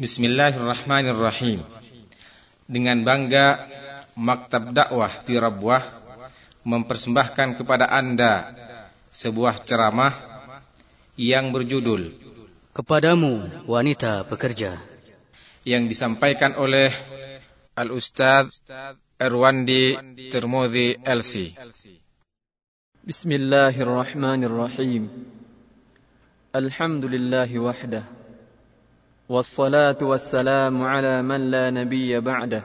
Bismillahirrahmanirrahim. Dengan bangga Maktab Dakwah di Rabwah mempersembahkan kepada Anda sebuah ceramah yang berjudul Kepadamu wanita bekerja yang disampaikan oleh Al-Ustaz Erwandi Termodi LC. Bismillahirrahmanirrahim. Alhamdulillahi wahdah. والصلاة والسلام على من لا نبي بعده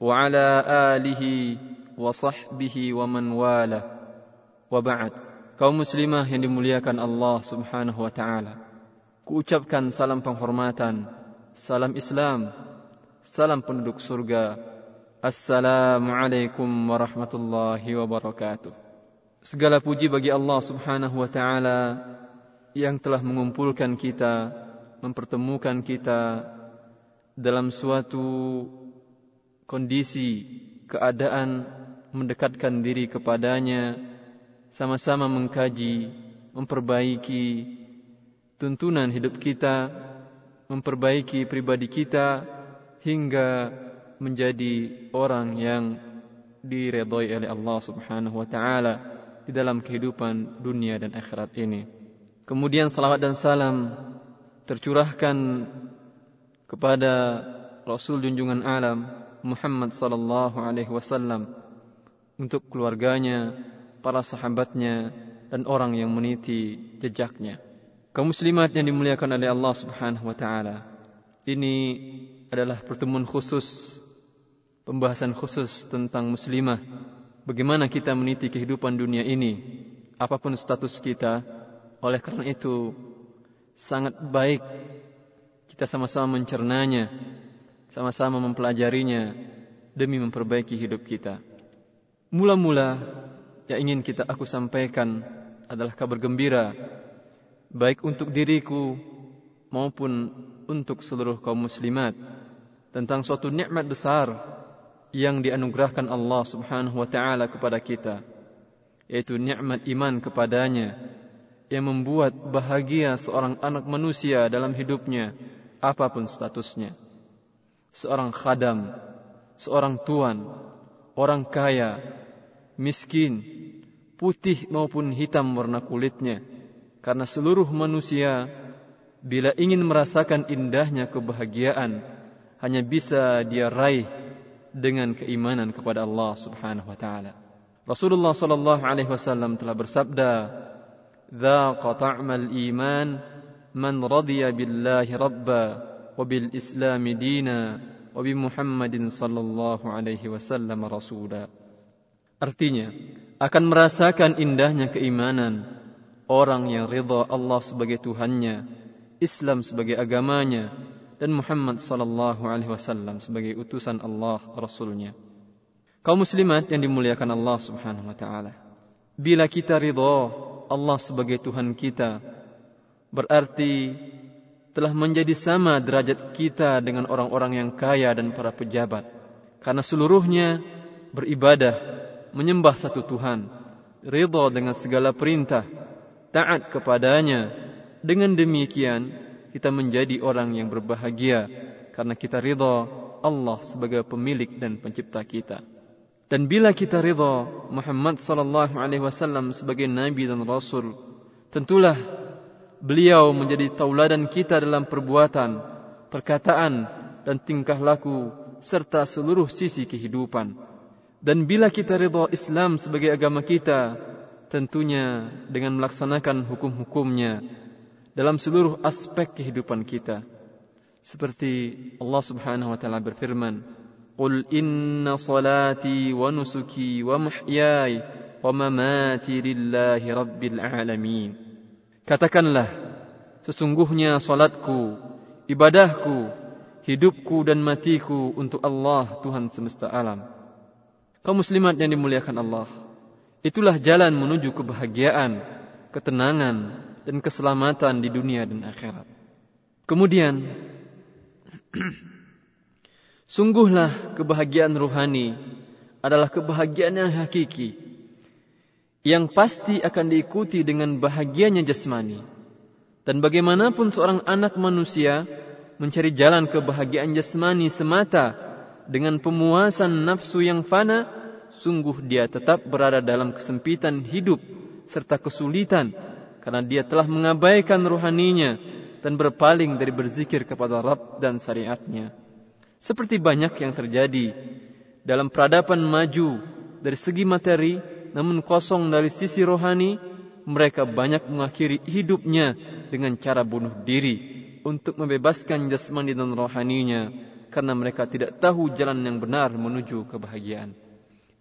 وعلى آله وصحبه ومن والاه وبعد kaum muslimah yang dimuliakan Allah Subhanahu wa taala kuucapkan salam penghormatan salam Islam salam penduduk surga Assalamualaikum warahmatullahi wabarakatuh Segala puji bagi Allah Subhanahu wa taala yang telah mengumpulkan kita mempertemukan kita dalam suatu kondisi keadaan mendekatkan diri kepadanya sama-sama mengkaji memperbaiki tuntunan hidup kita memperbaiki pribadi kita hingga menjadi orang yang diredhoi oleh Allah Subhanahu wa taala di dalam kehidupan dunia dan akhirat ini. Kemudian salawat dan salam tercurahkan kepada Rasul junjungan alam Muhammad sallallahu alaihi wasallam untuk keluarganya, para sahabatnya dan orang yang meniti jejaknya. Kaum muslimat yang dimuliakan oleh Allah Subhanahu wa taala. Ini adalah pertemuan khusus pembahasan khusus tentang muslimah. Bagaimana kita meniti kehidupan dunia ini apapun status kita. Oleh karena itu sangat baik kita sama-sama mencernanya, sama-sama mempelajarinya demi memperbaiki hidup kita. Mula-mula yang ingin kita aku sampaikan adalah kabar gembira baik untuk diriku maupun untuk seluruh kaum muslimat tentang suatu nikmat besar yang dianugerahkan Allah Subhanahu wa taala kepada kita yaitu nikmat iman kepadanya yang membuat bahagia seorang anak manusia dalam hidupnya, apapun statusnya. Seorang khadam, seorang tuan, orang kaya, miskin, putih maupun hitam warna kulitnya. Karena seluruh manusia bila ingin merasakan indahnya kebahagiaan hanya bisa dia raih dengan keimanan kepada Allah Subhanahu wa taala. Rasulullah sallallahu alaihi wasallam telah bersabda ذاق طعم الإيمان من رضي بالله ربا وبالإسلام دينا وبمحمد صلى الله عليه وسلم رسولا Artinya, akan merasakan indahnya keimanan orang yang ridha Allah sebagai Tuhannya, Islam sebagai agamanya, dan Muhammad sallallahu alaihi wasallam sebagai utusan Allah Rasulnya. Kaum muslimat yang dimuliakan Allah Subhanahu wa taala. Bila kita ridha Allah sebagai Tuhan kita berarti telah menjadi sama derajat kita dengan orang-orang yang kaya dan para pejabat karena seluruhnya beribadah menyembah satu Tuhan ridha dengan segala perintah taat kepadanya. Dengan demikian kita menjadi orang yang berbahagia karena kita ridha Allah sebagai pemilik dan pencipta kita dan bila kita ridha Muhammad sallallahu alaihi wasallam sebagai nabi dan rasul, tentulah beliau menjadi tauladan kita dalam perbuatan, perkataan dan tingkah laku serta seluruh sisi kehidupan. Dan bila kita ridha Islam sebagai agama kita, tentunya dengan melaksanakan hukum-hukumnya dalam seluruh aspek kehidupan kita. Seperti Allah Subhanahu wa taala berfirman, قل إن صلاتي ونسكي ومحياي ومماتي لله رب العالمين Katakanlah, sesungguhnya salatku, ibadahku, hidupku dan matiku untuk Allah Tuhan semesta alam. Kaum muslimat yang dimuliakan Allah, itulah jalan menuju kebahagiaan, ketenangan, dan keselamatan di dunia dan akhirat. Kemudian, Sungguhlah kebahagiaan ruhani adalah kebahagiaan yang hakiki yang pasti akan diikuti dengan bahagianya jasmani. Dan bagaimanapun seorang anak manusia mencari jalan kebahagiaan jasmani semata dengan pemuasan nafsu yang fana, sungguh dia tetap berada dalam kesempitan hidup serta kesulitan karena dia telah mengabaikan rohaninya dan berpaling dari berzikir kepada Rabb dan syariatnya. Seperti banyak yang terjadi dalam peradaban maju dari segi materi namun kosong dari sisi rohani, mereka banyak mengakhiri hidupnya dengan cara bunuh diri untuk membebaskan jasmani dan rohaninya karena mereka tidak tahu jalan yang benar menuju kebahagiaan.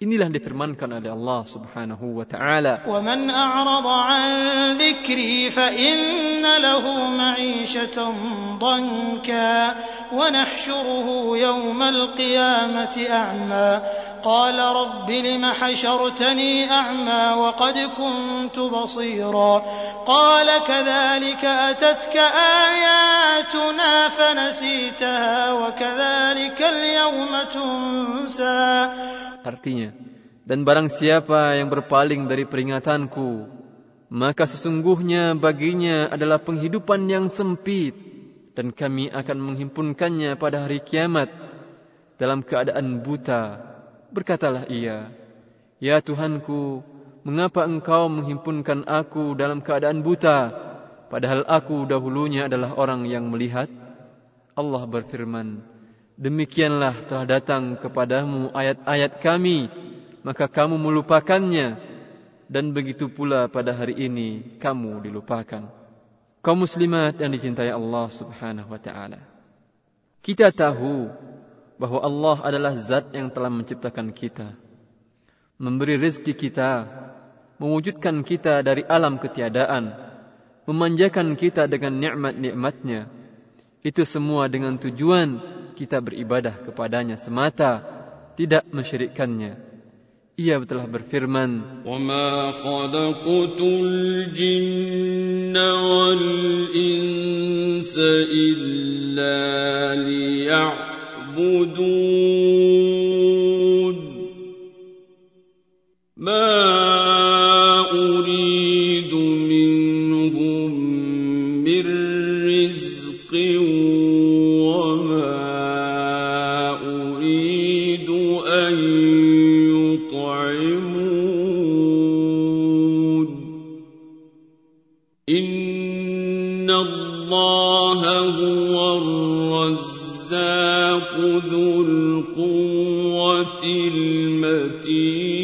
Inilah difirmankan oleh Allah Subhanahu wa taala. "Wa man a'rada 'an dhikri fa inna lahu ma'ishatan danka wa nahshuruhu yawmal qiyamati a'ma." قال رب لم حشرتني أعمى وقد كنت بصيرا قال كذلك أتتك آياتنا فنسيتها وكذلك اليوم تنسى Artinya, dan barang siapa yang berpaling dari peringatanku, maka sesungguhnya baginya adalah penghidupan yang sempit, dan kami akan menghimpunkannya pada hari kiamat dalam keadaan buta. Berkatalah ia, Ya Tuhanku, mengapa engkau menghimpunkan aku dalam keadaan buta, padahal aku dahulunya adalah orang yang melihat? Allah berfirman, Demikianlah telah datang kepadamu ayat-ayat kami, maka kamu melupakannya, dan begitu pula pada hari ini kamu dilupakan. Kaum muslimat yang dicintai Allah subhanahu wa ta'ala. Kita tahu bahwa Allah adalah zat yang telah menciptakan kita. Memberi rezeki kita, mewujudkan kita dari alam ketiadaan, memanjakan kita dengan nikmat-nikmatnya. Itu semua dengan tujuan kita beribadah kepadanya semata, tidak mensyirikkannya. Ia telah berfirman, "Wama khalaqatul jinna wal insa illa liya'budun." الْمَتِينُ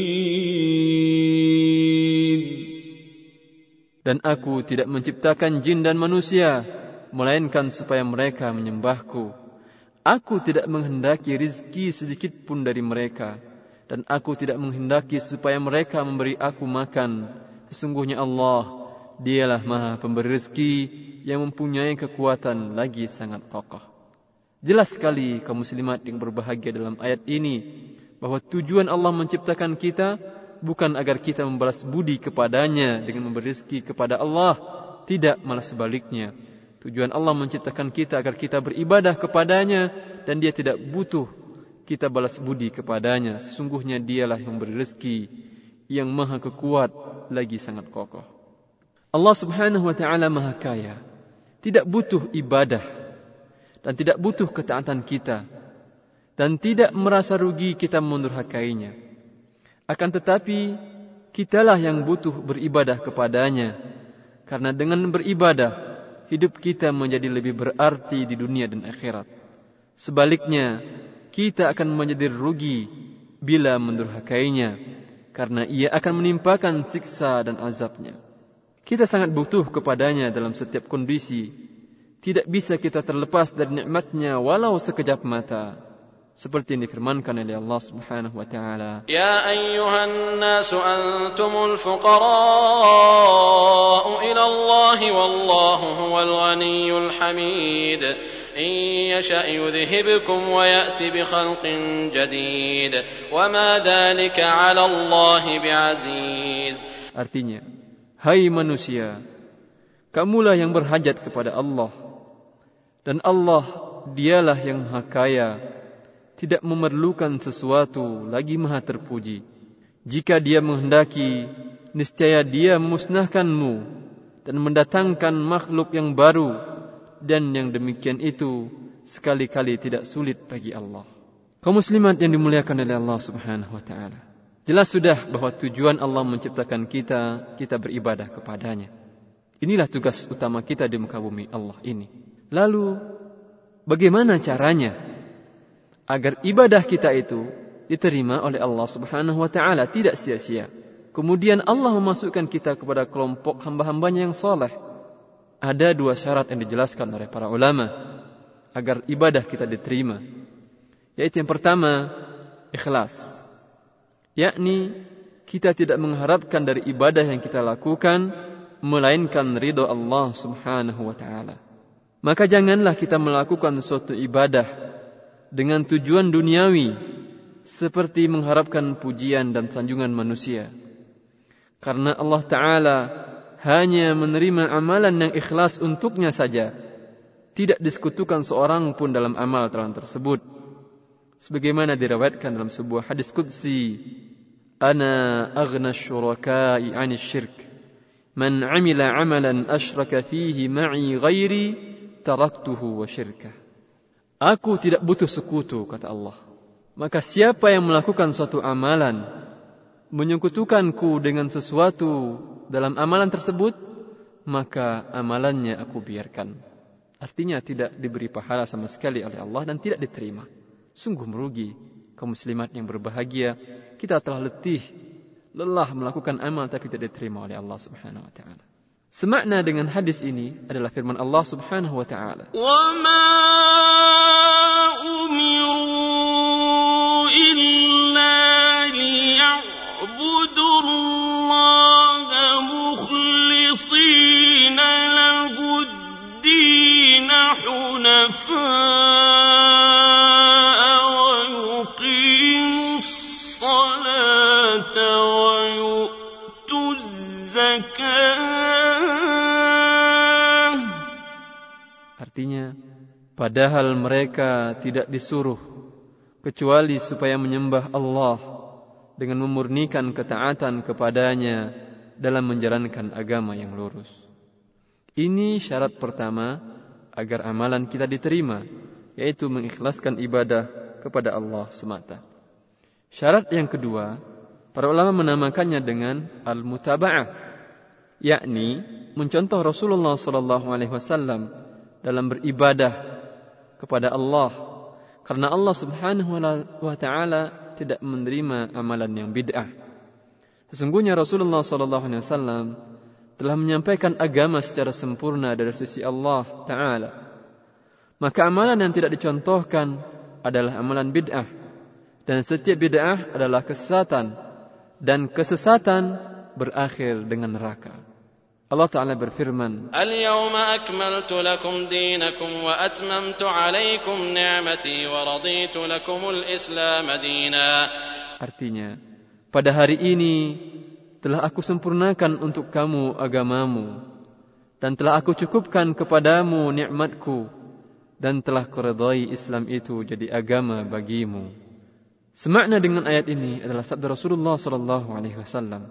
Dan aku tidak menciptakan jin dan manusia, melainkan supaya mereka menyembahku. Aku tidak menghendaki rizki sedikit pun dari mereka, dan aku tidak menghendaki supaya mereka memberi aku makan. Sesungguhnya Allah, dialah maha pemberi rizki yang mempunyai kekuatan lagi sangat kokoh. Jelas sekali kaum muslimat yang berbahagia dalam ayat ini, bahwa tujuan Allah menciptakan kita bukan agar kita membalas budi kepadanya dengan memberi rezeki kepada Allah, tidak malah sebaliknya. Tujuan Allah menciptakan kita agar kita beribadah kepadanya dan dia tidak butuh kita balas budi kepadanya. Sesungguhnya dialah yang memberi rezeki yang maha kekuat lagi sangat kokoh. Allah subhanahu wa ta'ala maha kaya. Tidak butuh ibadah dan tidak butuh ketaatan kita dan tidak merasa rugi kita mendurhakainya. Akan tetapi, kitalah yang butuh beribadah kepadanya. Karena dengan beribadah, hidup kita menjadi lebih berarti di dunia dan akhirat. Sebaliknya, kita akan menjadi rugi bila mendurhakainya. Karena ia akan menimpakan siksa dan azabnya. Kita sangat butuh kepadanya dalam setiap kondisi. Tidak bisa kita terlepas dari nikmatnya walau sekejap mata seperti yang difirmankan oleh Allah Subhanahu wa taala. يا أيها الناس أنتم الفقراء إلى الله والله هو الغني الحميد إن يشأ يذهبكم ويأتي بخلق جديد وما ذلك على الله بعزيز Artinya, hai manusia, kamulah yang berhajat kepada Allah dan Allah dialah yang maha kaya tidak memerlukan sesuatu lagi maha terpuji. Jika dia menghendaki, niscaya dia memusnahkanmu dan mendatangkan makhluk yang baru dan yang demikian itu sekali-kali tidak sulit bagi Allah. Kaum muslimat yang dimuliakan oleh Allah Subhanahu wa taala. Jelas sudah bahwa tujuan Allah menciptakan kita, kita beribadah kepadanya. Inilah tugas utama kita di muka bumi Allah ini. Lalu, bagaimana caranya agar ibadah kita itu diterima oleh Allah Subhanahu wa taala tidak sia-sia? Kemudian Allah memasukkan kita kepada kelompok hamba-hambanya yang soleh. Ada dua syarat yang dijelaskan oleh para ulama agar ibadah kita diterima. Yaitu yang pertama, ikhlas. Yakni kita tidak mengharapkan dari ibadah yang kita lakukan melainkan ridho Allah Subhanahu wa taala. Maka janganlah kita melakukan suatu ibadah dengan tujuan duniawi seperti mengharapkan pujian dan sanjungan manusia. Karena Allah taala hanya menerima amalan yang ikhlas untuknya saja. Tidak disekutukan seorang pun dalam amal tersebut sebagaimana diriwayatkan dalam sebuah hadis qudsi ana aghna syuraka'i 'ani syirk man 'amila 'amalan asyraka fihi ma'i ghairi taraktuhu wa syirkah aku tidak butuh sekutu kata Allah maka siapa yang melakukan suatu amalan menyekutukanku dengan sesuatu dalam amalan tersebut maka amalannya aku biarkan artinya tidak diberi pahala sama sekali oleh Allah dan tidak diterima Sungguh merugi kaum muslimat yang berbahagia. Kita telah letih, lelah melakukan amal tapi tidak diterima oleh Allah Subhanahu wa taala. Semakna dengan hadis ini adalah firman Allah Subhanahu wa taala. Artinya, padahal mereka tidak disuruh kecuali supaya menyembah Allah dengan memurnikan ketaatan kepadanya dalam menjalankan agama yang lurus. Ini syarat pertama agar amalan kita diterima, yaitu mengikhlaskan ibadah kepada Allah semata. Syarat yang kedua, para ulama menamakannya dengan al-mutaba'ah, yakni mencontoh Rasulullah sallallahu alaihi wasallam dalam beribadah kepada Allah karena Allah Subhanahu wa taala tidak menerima amalan yang bid'ah. Sesungguhnya Rasulullah sallallahu alaihi wasallam telah menyampaikan agama secara sempurna dari sisi Allah taala. Maka amalan yang tidak dicontohkan adalah amalan bid'ah dan setiap bid'ah adalah kesesatan dan kesesatan berakhir dengan neraka. Allah Ta'ala berfirman Al-yawma akmaltu lakum dinakum wa atmamtu alaikum ni'mati wa raditu lakumul islam dina Artinya, pada hari ini telah aku sempurnakan untuk kamu agamamu dan telah aku cukupkan kepadamu nikmatku dan telah kuredai Islam itu jadi agama bagimu. Semakna dengan ayat ini adalah sabda Rasulullah sallallahu alaihi wasallam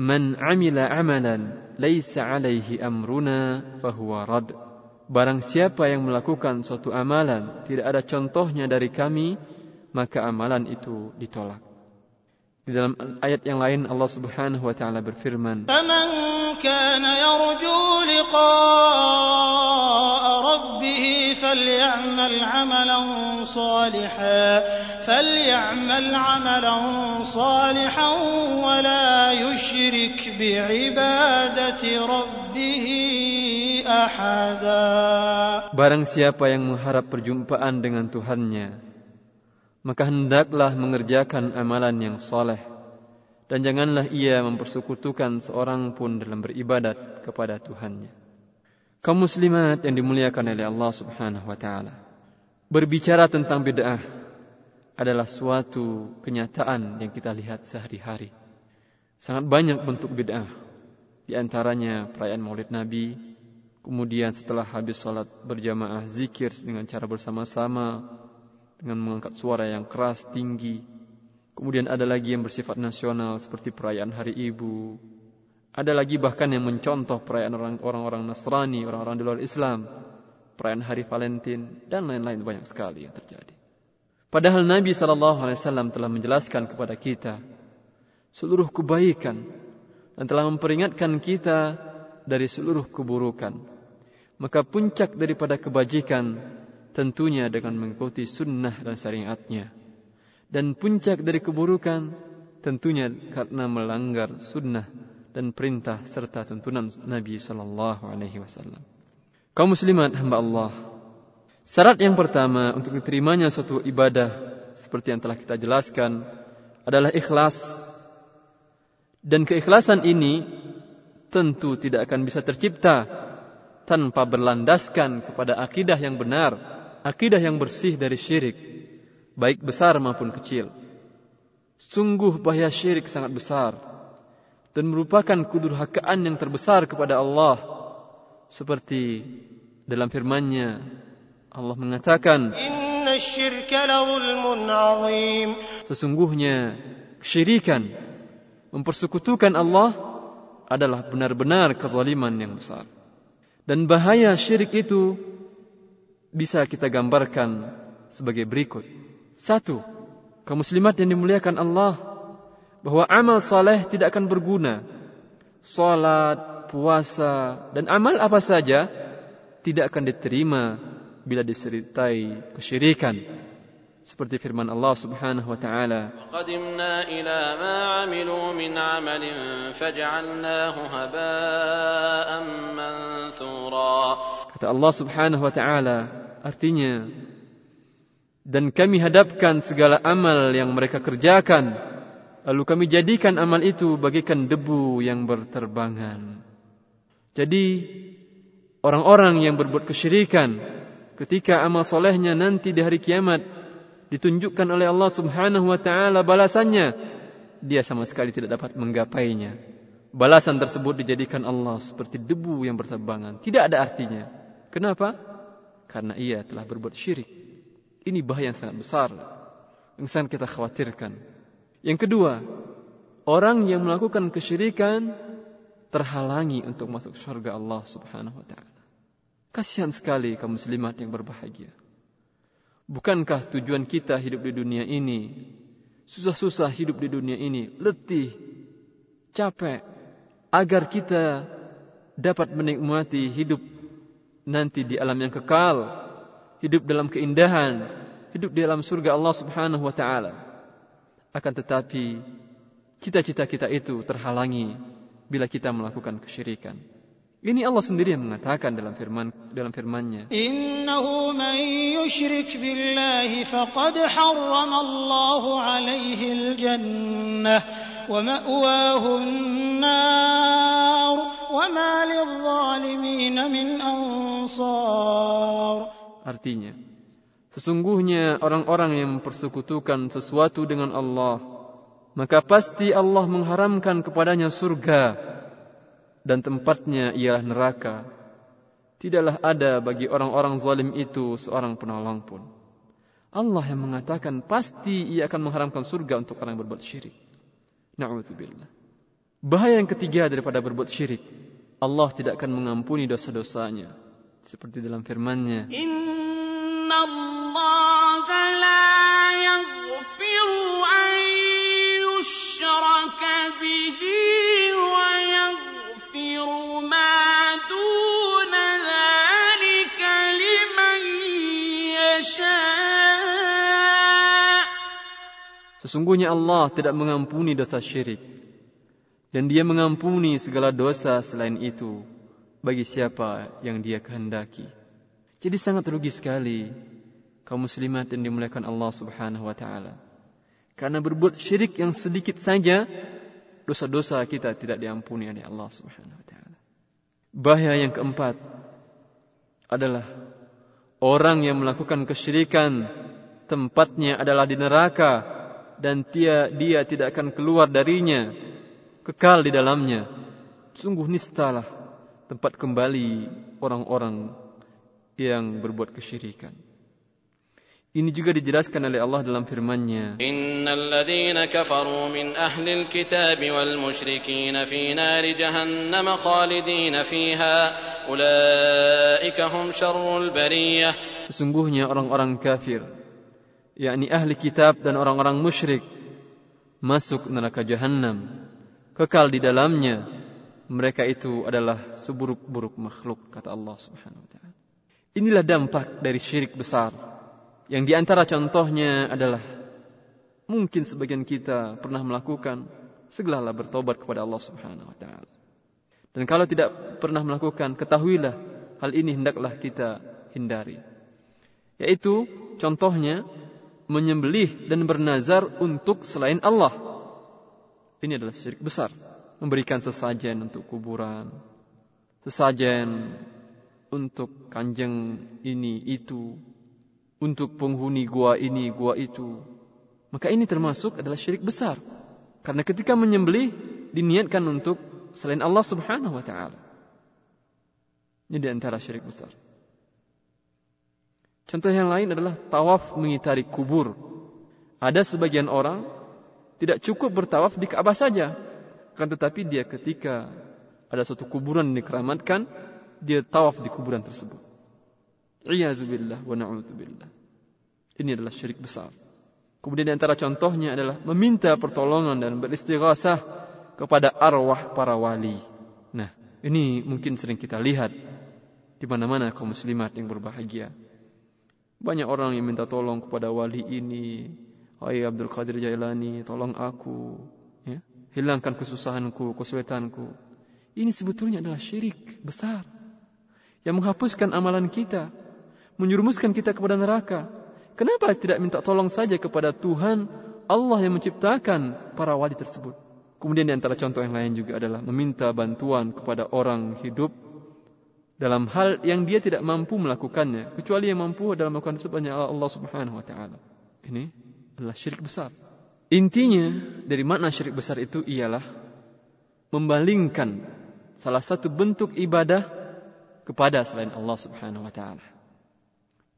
Man amila amalan laisa alaihi amruna fahuwa rad. Barang siapa yang melakukan suatu amalan tidak ada contohnya dari kami, maka amalan itu ditolak. Di dalam ayat yang lain Allah Subhanahu wa taala berfirman, "Faman kana yarju liqa'a 'amalan salihan falyamal 'amalan salihan wa la yushrik bi'ibadati rabbih ahada." Barang siapa yang mengharap perjumpaan dengan Tuhannya, maka hendaklah mengerjakan amalan yang soleh dan janganlah ia mempersekutukan seorang pun dalam beribadat kepada Tuhannya. Kaum muslimat yang dimuliakan oleh Allah Subhanahu wa taala. Berbicara tentang bid'ah adalah suatu kenyataan yang kita lihat sehari-hari. Sangat banyak bentuk bid'ah. Di antaranya perayaan Maulid Nabi, kemudian setelah habis salat berjamaah zikir dengan cara bersama-sama, dengan mengangkat suara yang keras tinggi. Kemudian ada lagi yang bersifat nasional seperti perayaan Hari Ibu. Ada lagi bahkan yang mencontoh perayaan orang-orang Nasrani, orang-orang di luar Islam. perayaan hari Valentine dan lain-lain banyak sekali yang terjadi. Padahal Nabi SAW telah menjelaskan kepada kita seluruh kebaikan dan telah memperingatkan kita dari seluruh keburukan. Maka puncak daripada kebajikan tentunya dengan mengikuti sunnah dan syariatnya. Dan puncak dari keburukan tentunya karena melanggar sunnah dan perintah serta tuntunan Nabi sallallahu alaihi wasallam. Kaum muslimat hamba Allah, Syarat yang pertama untuk diterimanya suatu ibadah seperti yang telah kita jelaskan adalah ikhlas. Dan keikhlasan ini tentu tidak akan bisa tercipta tanpa berlandaskan kepada akidah yang benar, akidah yang bersih dari syirik, baik besar maupun kecil. Sungguh bahaya syirik sangat besar dan merupakan kudurhakaan yang terbesar kepada Allah seperti dalam firman-Nya Allah mengatakan Sesungguhnya kesyirikan mempersekutukan Allah adalah benar-benar kezaliman yang besar. Dan bahaya syirik itu bisa kita gambarkan sebagai berikut. Satu, kaum muslimat yang dimuliakan Allah bahwa amal saleh tidak akan berguna. Salat, puasa, dan amal apa saja tidak akan diterima bila disertai kesyirikan. Seperti firman Allah Subhanahu wa taala. Qadimna ila ma amilu min amalin faj'alnahu haba'an manthura kata Allah Subhanahu wa taala artinya dan kami hadapkan segala amal yang mereka kerjakan lalu kami jadikan amal itu bagikan debu yang berterbangan jadi orang-orang yang berbuat kesyirikan ketika amal solehnya nanti di hari kiamat ditunjukkan oleh Allah Subhanahu wa taala balasannya, dia sama sekali tidak dapat menggapainya. Balasan tersebut dijadikan Allah seperti debu yang berterbangan, tidak ada artinya. Kenapa? Karena ia telah berbuat syirik. Ini bahaya yang sangat besar yang sangat kita khawatirkan. Yang kedua, orang yang melakukan kesyirikan terhalangi untuk masuk surga Allah Subhanahu wa taala. Kasihan sekali kaum muslimat yang berbahagia. Bukankah tujuan kita hidup di dunia ini susah-susah hidup di dunia ini, letih, capek agar kita dapat menikmati hidup nanti di alam yang kekal, hidup dalam keindahan, hidup di dalam surga Allah Subhanahu wa taala. Akan tetapi cita-cita kita itu terhalangi bila kita melakukan kesyirikan. Ini Allah sendiri yang mengatakan dalam firman dalam firman-Nya. Innahu man yushrik billahi faqad harrama Allah alaihi al-jannah wa ma'wahu an-nar wa ma lidh-dhalimin min ansar. Artinya, sesungguhnya orang-orang yang mempersekutukan sesuatu dengan Allah, maka pasti Allah mengharamkan kepadanya surga dan tempatnya ialah neraka. Tidaklah ada bagi orang-orang zalim itu seorang penolong pun. Allah yang mengatakan pasti ia akan mengharamkan surga untuk orang yang berbuat syirik. Na'udzubillah. Bahaya yang ketiga daripada berbuat syirik. Allah tidak akan mengampuni dosa-dosanya. Seperti dalam firman-Nya. Inna Sesungguhnya Allah tidak mengampuni dosa syirik. Dan dia mengampuni segala dosa selain itu bagi siapa yang dia kehendaki. Jadi sangat rugi sekali kaum muslimat yang dimuliakan Allah subhanahu wa ta'ala. Karena berbuat syirik yang sedikit saja, dosa-dosa kita tidak diampuni oleh Allah subhanahu wa ta'ala. Bahaya yang keempat adalah orang yang melakukan kesyirikan tempatnya adalah di neraka dan dia, dia tidak akan keluar darinya, kekal di dalamnya. Sungguh nistalah tempat kembali orang-orang yang berbuat kesyirikan. Ini juga dijelaskan oleh Allah dalam firman-Nya. Innalladzina kafaru min ahlil kitabi wal musyrikin fi nari jahannam khalidin fiha ulaika hum syarrul bariyah. Sesungguhnya orang-orang kafir yakni ahli kitab dan orang-orang musyrik, masuk neraka jahanam, kekal di dalamnya. Mereka itu adalah seburuk-buruk makhluk, kata Allah Subhanahu wa taala. Inilah dampak dari syirik besar. Yang di antara contohnya adalah mungkin sebagian kita pernah melakukan, segeralah bertobat kepada Allah Subhanahu wa taala. Dan kalau tidak pernah melakukan, ketahuilah hal ini hendaklah kita hindari. Yaitu contohnya menyembelih dan bernazar untuk selain Allah. Ini adalah syirik besar. Memberikan sesajen untuk kuburan, sesajen untuk kanjeng ini itu, untuk penghuni gua ini, gua itu. Maka ini termasuk adalah syirik besar. Karena ketika menyembelih diniatkan untuk selain Allah Subhanahu wa taala. Ini di antara syirik besar. Contoh yang lain adalah tawaf mengitari kubur. Ada sebagian orang tidak cukup bertawaf di Ka'bah saja, akan tetapi dia ketika ada suatu kuburan yang dikeramatkan, dia tawaf di kuburan tersebut. Iyazubillah wa na'udzubillah. Ini adalah syirik besar. Kemudian di antara contohnya adalah meminta pertolongan dan beristighasah kepada arwah para wali. Nah, ini mungkin sering kita lihat di mana-mana kaum muslimat yang berbahagia. Banyak orang yang minta tolong kepada wali ini. Hai Abdul Qadir Jailani, tolong aku. Ya? Hilangkan kesusahanku, kesulitanku. Ini sebetulnya adalah syirik besar. Yang menghapuskan amalan kita. Menyerumuskan kita kepada neraka. Kenapa tidak minta tolong saja kepada Tuhan Allah yang menciptakan para wali tersebut? Kemudian di antara contoh yang lain juga adalah meminta bantuan kepada orang hidup dalam hal yang dia tidak mampu melakukannya kecuali yang mampu dalam melakukan tersebut hanya Allah Subhanahu wa taala. Ini adalah syirik besar. Intinya dari makna syirik besar itu ialah membalingkan salah satu bentuk ibadah kepada selain Allah Subhanahu wa taala.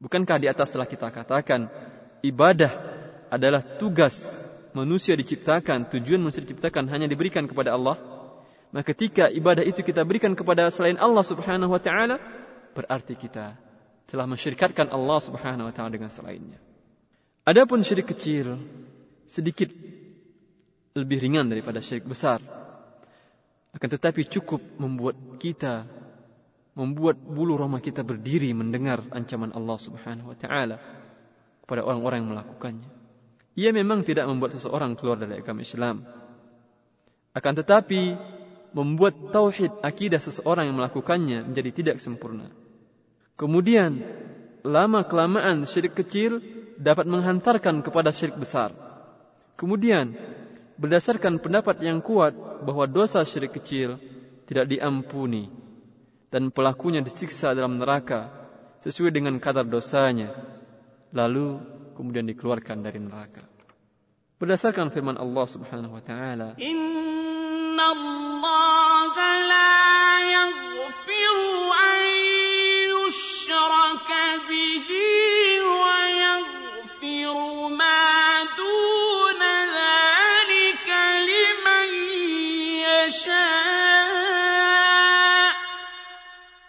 Bukankah di atas telah kita katakan ibadah adalah tugas manusia diciptakan, tujuan manusia diciptakan hanya diberikan kepada Allah? Maka ketika ibadah itu kita berikan kepada selain Allah Subhanahu wa taala, berarti kita telah mensyirikatkan Allah Subhanahu wa taala dengan selainnya. Adapun syirik kecil sedikit lebih ringan daripada syirik besar. Akan tetapi cukup membuat kita membuat bulu roma kita berdiri mendengar ancaman Allah Subhanahu wa taala kepada orang-orang yang melakukannya. Ia memang tidak membuat seseorang keluar dari agama Islam. Akan tetapi membuat tauhid akidah seseorang yang melakukannya menjadi tidak sempurna. Kemudian lama kelamaan syirik kecil dapat menghantarkan kepada syirik besar. Kemudian berdasarkan pendapat yang kuat bahwa dosa syirik kecil tidak diampuni dan pelakunya disiksa dalam neraka sesuai dengan kadar dosanya. Lalu kemudian dikeluarkan dari neraka. Berdasarkan firman Allah Subhanahu wa taala,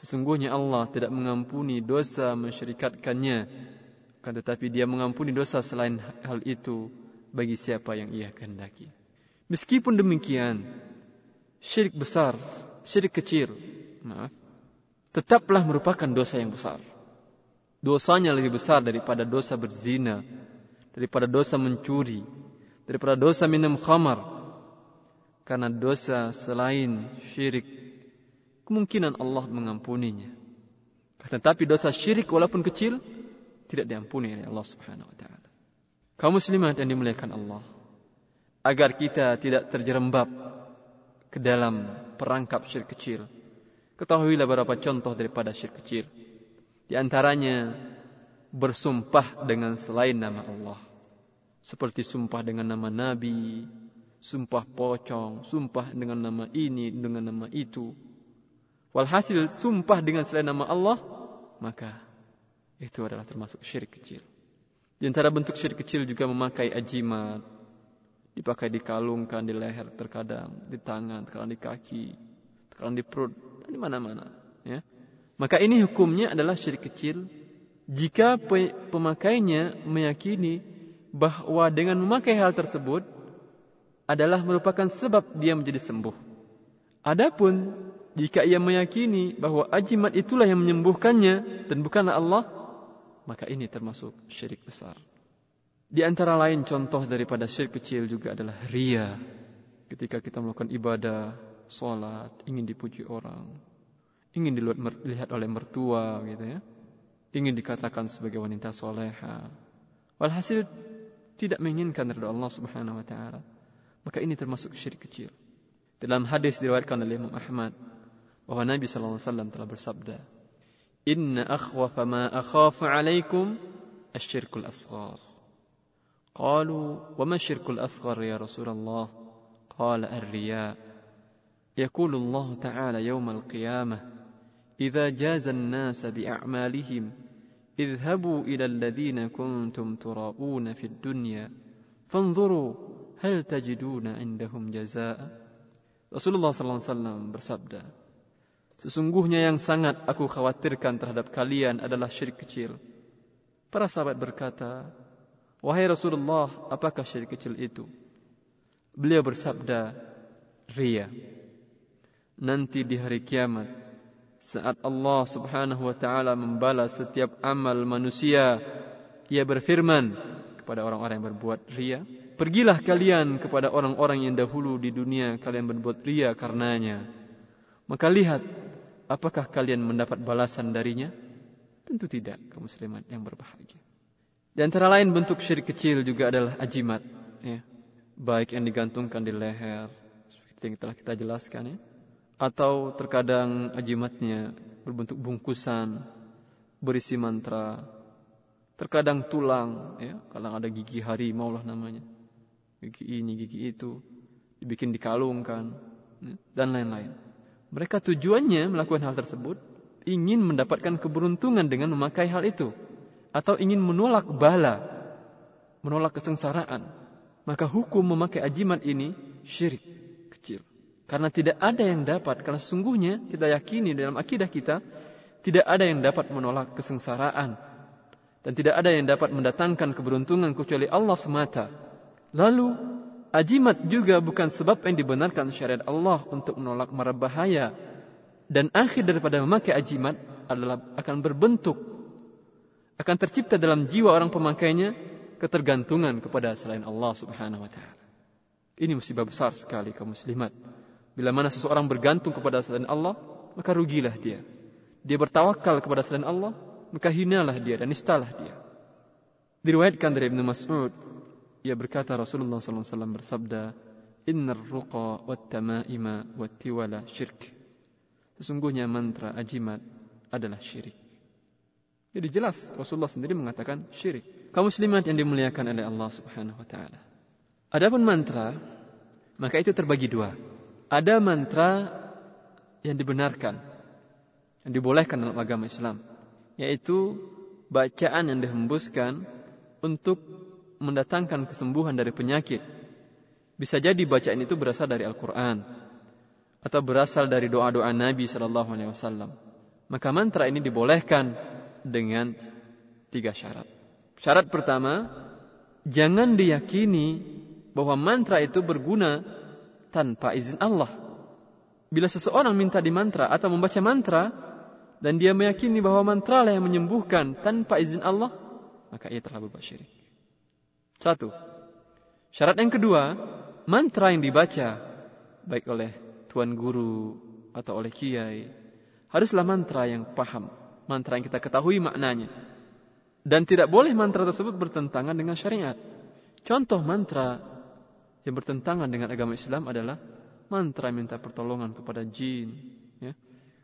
Sesungguhnya Allah tidak mengampuni dosa mensyirikatkannya, akan tetapi Dia mengampuni dosa selain hal itu bagi siapa yang Ia kehendaki. Meskipun demikian, syirik besar, syirik kecil, maaf, tetaplah merupakan dosa yang besar. Dosanya lebih besar daripada dosa berzina, daripada dosa mencuri, daripada dosa minum khamar. Karena dosa selain syirik kemungkinan Allah mengampuninya. Tetapi dosa syirik walaupun kecil tidak diampuni oleh Allah Subhanahu wa taala. Kaum muslimat yang dimuliakan Allah, agar kita tidak terjerembab ke dalam perangkap syirik kecil. Ketahuilah beberapa contoh daripada syirik kecil. Di antaranya bersumpah dengan selain nama Allah. Seperti sumpah dengan nama Nabi, sumpah pocong, sumpah dengan nama ini, dengan nama itu. Walhasil sumpah dengan selain nama Allah, maka itu adalah termasuk syirik kecil. Di antara bentuk syirik kecil juga memakai ajimat. Dipakai dikalungkan di leher terkadang, di tangan, terkadang di kaki, terkadang di perut, di mana-mana. Ya. Maka ini hukumnya adalah syirik kecil jika pemakainya meyakini bahwa dengan memakai hal tersebut adalah merupakan sebab dia menjadi sembuh. Adapun jika ia meyakini bahwa ajimat itulah yang menyembuhkannya dan bukanlah Allah, maka ini termasuk syirik besar. Di antara lain contoh daripada syirik kecil juga adalah ria. Ketika kita melakukan ibadah, sholat, ingin dipuji orang, ingin dilihat oleh mertua gitu ya. Ingin dikatakan sebagai wanita soleha. Walhasil tidak menginginkan dari Allah Subhanahu wa taala. Maka ini termasuk syirik kecil. Dalam hadis diriwayatkan oleh Imam Ahmad bahwa Nabi sallallahu alaihi wasallam telah bersabda, Inna akhwafa ma akhafu alaikum asyirkul asghar. قالوا وما الشرك الأصغر يا رسول الله؟ قال الرياء. يقول الله تعالى يوم القيامة إذا جاز الناس بأعمالهم اذهبوا إلى الذين كنتم تراؤون في الدنيا فانظروا هل تجدون عندهم جزاء. Rasulullah SAW bersabda, Sesungguhnya yang sangat aku khawatirkan terhadap kalian adalah syirik kecil. Para sahabat berkata, Wahai Rasulullah, apakah syirik kecil itu? Beliau bersabda, Ria. Nanti di hari kiamat, saat Allah subhanahu wa ta'ala membalas setiap amal manusia, ia berfirman kepada orang-orang yang berbuat ria, Pergilah kalian kepada orang-orang yang dahulu di dunia kalian berbuat ria karenanya. Maka lihat apakah kalian mendapat balasan darinya? Tentu tidak, kaum muslimat yang berbahagia. Di antara lain bentuk syirik kecil juga adalah ajimat. Ya. Baik yang digantungkan di leher, seperti yang telah kita jelaskan ya. Atau terkadang ajimatnya berbentuk bungkusan, berisi mantra. Terkadang tulang, ya, kadang ada gigi harimau lah namanya. Gigi ini, gigi itu. Dibikin dikalungkan, ya, dan lain-lain. Mereka tujuannya melakukan hal tersebut ingin mendapatkan keberuntungan dengan memakai hal itu atau ingin menolak bala, menolak kesengsaraan. Maka hukum memakai ajimat ini syirik kecil. Karena tidak ada yang dapat, karena sesungguhnya kita yakini dalam akidah kita, tidak ada yang dapat menolak kesengsaraan. Dan tidak ada yang dapat mendatangkan keberuntungan kecuali Allah semata. Lalu, ajimat juga bukan sebab yang dibenarkan syariat Allah untuk menolak mara bahaya. Dan akhir daripada memakai ajimat adalah akan berbentuk, akan tercipta dalam jiwa orang pemakainya ketergantungan kepada selain Allah subhanahu wa ta'ala. Ini musibah besar sekali kaum muslimat. Bila mana seseorang bergantung kepada selain Allah, maka rugilah dia. Dia bertawakal kepada selain Allah, maka hinalah dia dan nistalah dia. Diriwayatkan dari Ibnu Mas'ud ia berkata Rasulullah SAW bersabda, Innar ruqa wat tamaima wat tiwala syirk. Sesungguhnya mantra ajimat adalah syirik. Jadi jelas Rasulullah sendiri mengatakan syirik. Kaum muslimat yang dimuliakan oleh Allah Subhanahu wa taala. Adapun mantra, maka itu terbagi dua. Ada mantra yang dibenarkan, yang dibolehkan dalam agama Islam, yaitu bacaan yang dihembuskan untuk mendatangkan kesembuhan dari penyakit. Bisa jadi bacaan itu berasal dari Al-Quran atau berasal dari doa-doa Nabi Shallallahu Alaihi Wasallam. Maka mantra ini dibolehkan dengan tiga syarat. Syarat pertama, jangan diyakini bahwa mantra itu berguna tanpa izin Allah. Bila seseorang minta di mantra atau membaca mantra dan dia meyakini bahwa mantra lah yang menyembuhkan tanpa izin Allah, maka ia telah berbuat syirik. Satu. Syarat yang kedua, mantra yang dibaca baik oleh tuan guru atau oleh kiai haruslah mantra yang paham, mantra yang kita ketahui maknanya. Dan tidak boleh mantra tersebut bertentangan dengan syariat. Contoh mantra yang bertentangan dengan agama Islam adalah mantra minta pertolongan kepada jin, ya,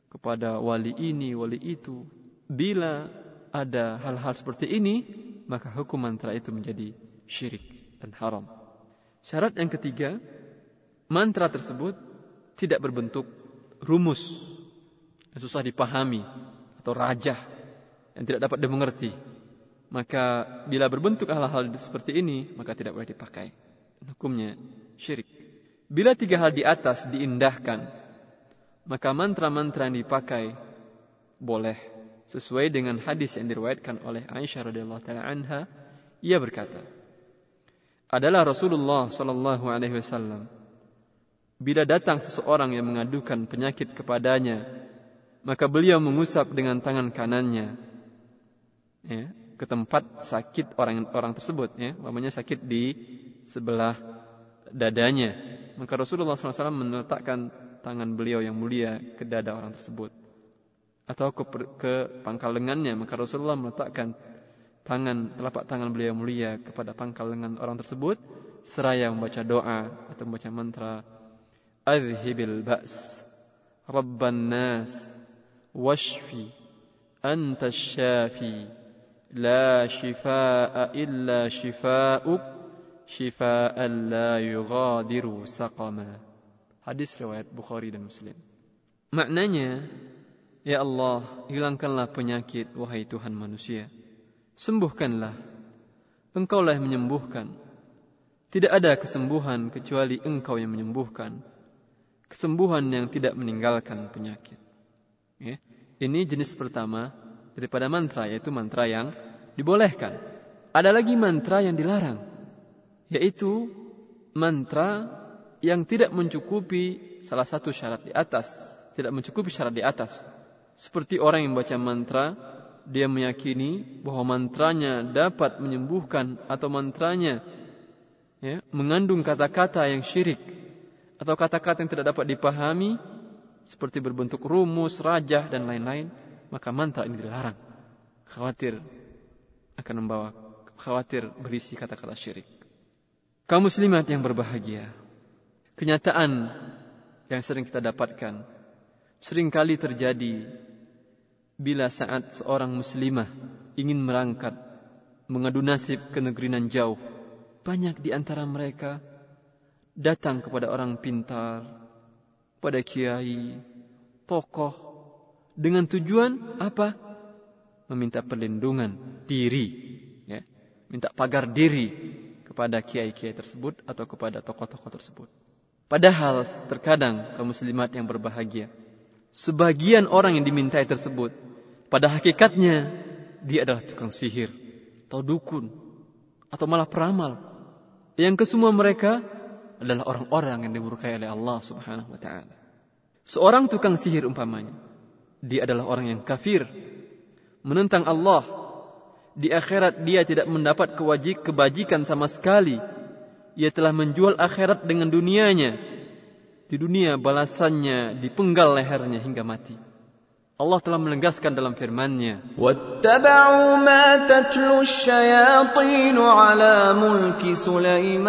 kepada wali ini, wali itu. Bila ada hal-hal seperti ini, maka hukum mantra itu menjadi syirik dan haram. Syarat yang ketiga, mantra tersebut tidak berbentuk rumus susah dipahami atau rajah yang tidak dapat dimengerti. Maka bila berbentuk hal-hal seperti ini, maka tidak boleh dipakai. Hukumnya syirik. Bila tiga hal di atas diindahkan, maka mantra-mantra yang dipakai boleh sesuai dengan hadis yang diriwayatkan oleh Aisyah radhiyallahu taala anha ia berkata adalah Rasulullah sallallahu alaihi wasallam bila datang seseorang yang mengadukan penyakit kepadanya maka beliau mengusap dengan tangan kanannya ya, ke tempat sakit orang orang tersebut ya namanya sakit di sebelah dadanya. Maka Rasulullah SAW meletakkan tangan beliau yang mulia ke dada orang tersebut atau ke, ke pangkal lengannya. Maka Rasulullah meletakkan tangan telapak tangan beliau mulia kepada pangkal lengan orang tersebut seraya membaca doa atau membaca mantra adhibil ba's rabban nas washfi anta syafi la shifaa illa shifaa'uk shifaan la yughadiru saqama hadis riwayat Bukhari dan Muslim maknanya Ya Allah, hilangkanlah penyakit, wahai Tuhan manusia. Sembuhkanlah. Engkaulah yang menyembuhkan. Tidak ada kesembuhan kecuali Engkau yang menyembuhkan. Kesembuhan yang tidak meninggalkan penyakit. Ini jenis pertama daripada mantra, yaitu mantra yang dibolehkan. Ada lagi mantra yang dilarang, yaitu mantra yang tidak mencukupi salah satu syarat di atas, tidak mencukupi syarat di atas. Seperti orang yang baca mantra, dia meyakini bahwa mantranya dapat menyembuhkan atau mantranya ya, mengandung kata-kata yang syirik atau kata-kata yang tidak dapat dipahami seperti berbentuk rumus, rajah dan lain-lain, maka mantra ini dilarang. Khawatir akan membawa khawatir berisi kata-kata syirik. Kaum muslimat yang berbahagia, kenyataan yang sering kita dapatkan sering kali terjadi bila saat seorang muslimah ingin merangkat mengadu nasib ke negeri nan jauh, banyak di antara mereka datang kepada orang pintar, pada kiai, tokoh, dengan tujuan apa? Meminta perlindungan diri, ya, minta pagar diri kepada kiai-kiai tersebut atau kepada tokoh-tokoh tersebut. Padahal terkadang kaum muslimat yang berbahagia, sebagian orang yang dimintai tersebut pada hakikatnya dia adalah tukang sihir atau dukun atau malah peramal. Yang kesemua mereka adalah orang-orang yang dimurkai oleh Allah Subhanahu wa taala. Seorang tukang sihir umpamanya, dia adalah orang yang kafir, menentang Allah. Di akhirat dia tidak mendapat kewajib kebajikan sama sekali. Ia telah menjual akhirat dengan dunianya. Di dunia balasannya dipenggal lehernya hingga mati. Allah telah menegaskan dalam firman-Nya, "Wattaba'u ma tatlu asyayatin 'ala mulki Sulaiman."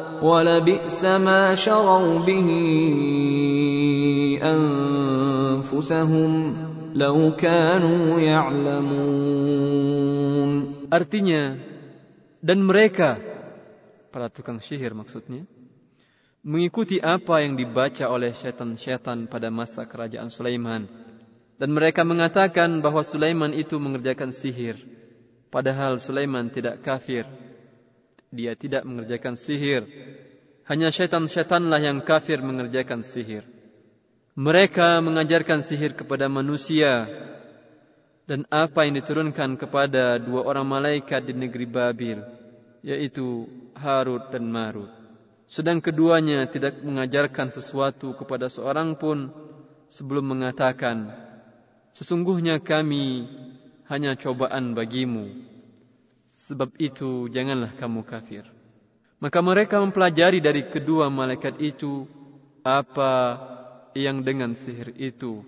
ولبئس ما شروا به أنفسهم لو كانوا يعلمون Artinya, dan mereka, para tukang sihir maksudnya, mengikuti apa yang dibaca oleh syaitan-syaitan pada masa kerajaan Sulaiman. Dan mereka mengatakan bahwa Sulaiman itu mengerjakan sihir. Padahal Sulaiman tidak kafir dia tidak mengerjakan sihir Hanya syaitan-syaitanlah yang kafir mengerjakan sihir. Mereka mengajarkan sihir kepada manusia dan apa yang diturunkan kepada dua orang malaikat di negeri Babil, yaitu Harut dan Marut. Sedang keduanya tidak mengajarkan sesuatu kepada seorang pun sebelum mengatakan, Sesungguhnya kami hanya cobaan bagimu. Sebab itu janganlah kamu kafir. Maka mereka mempelajari dari kedua malaikat itu apa yang dengan sihir itu.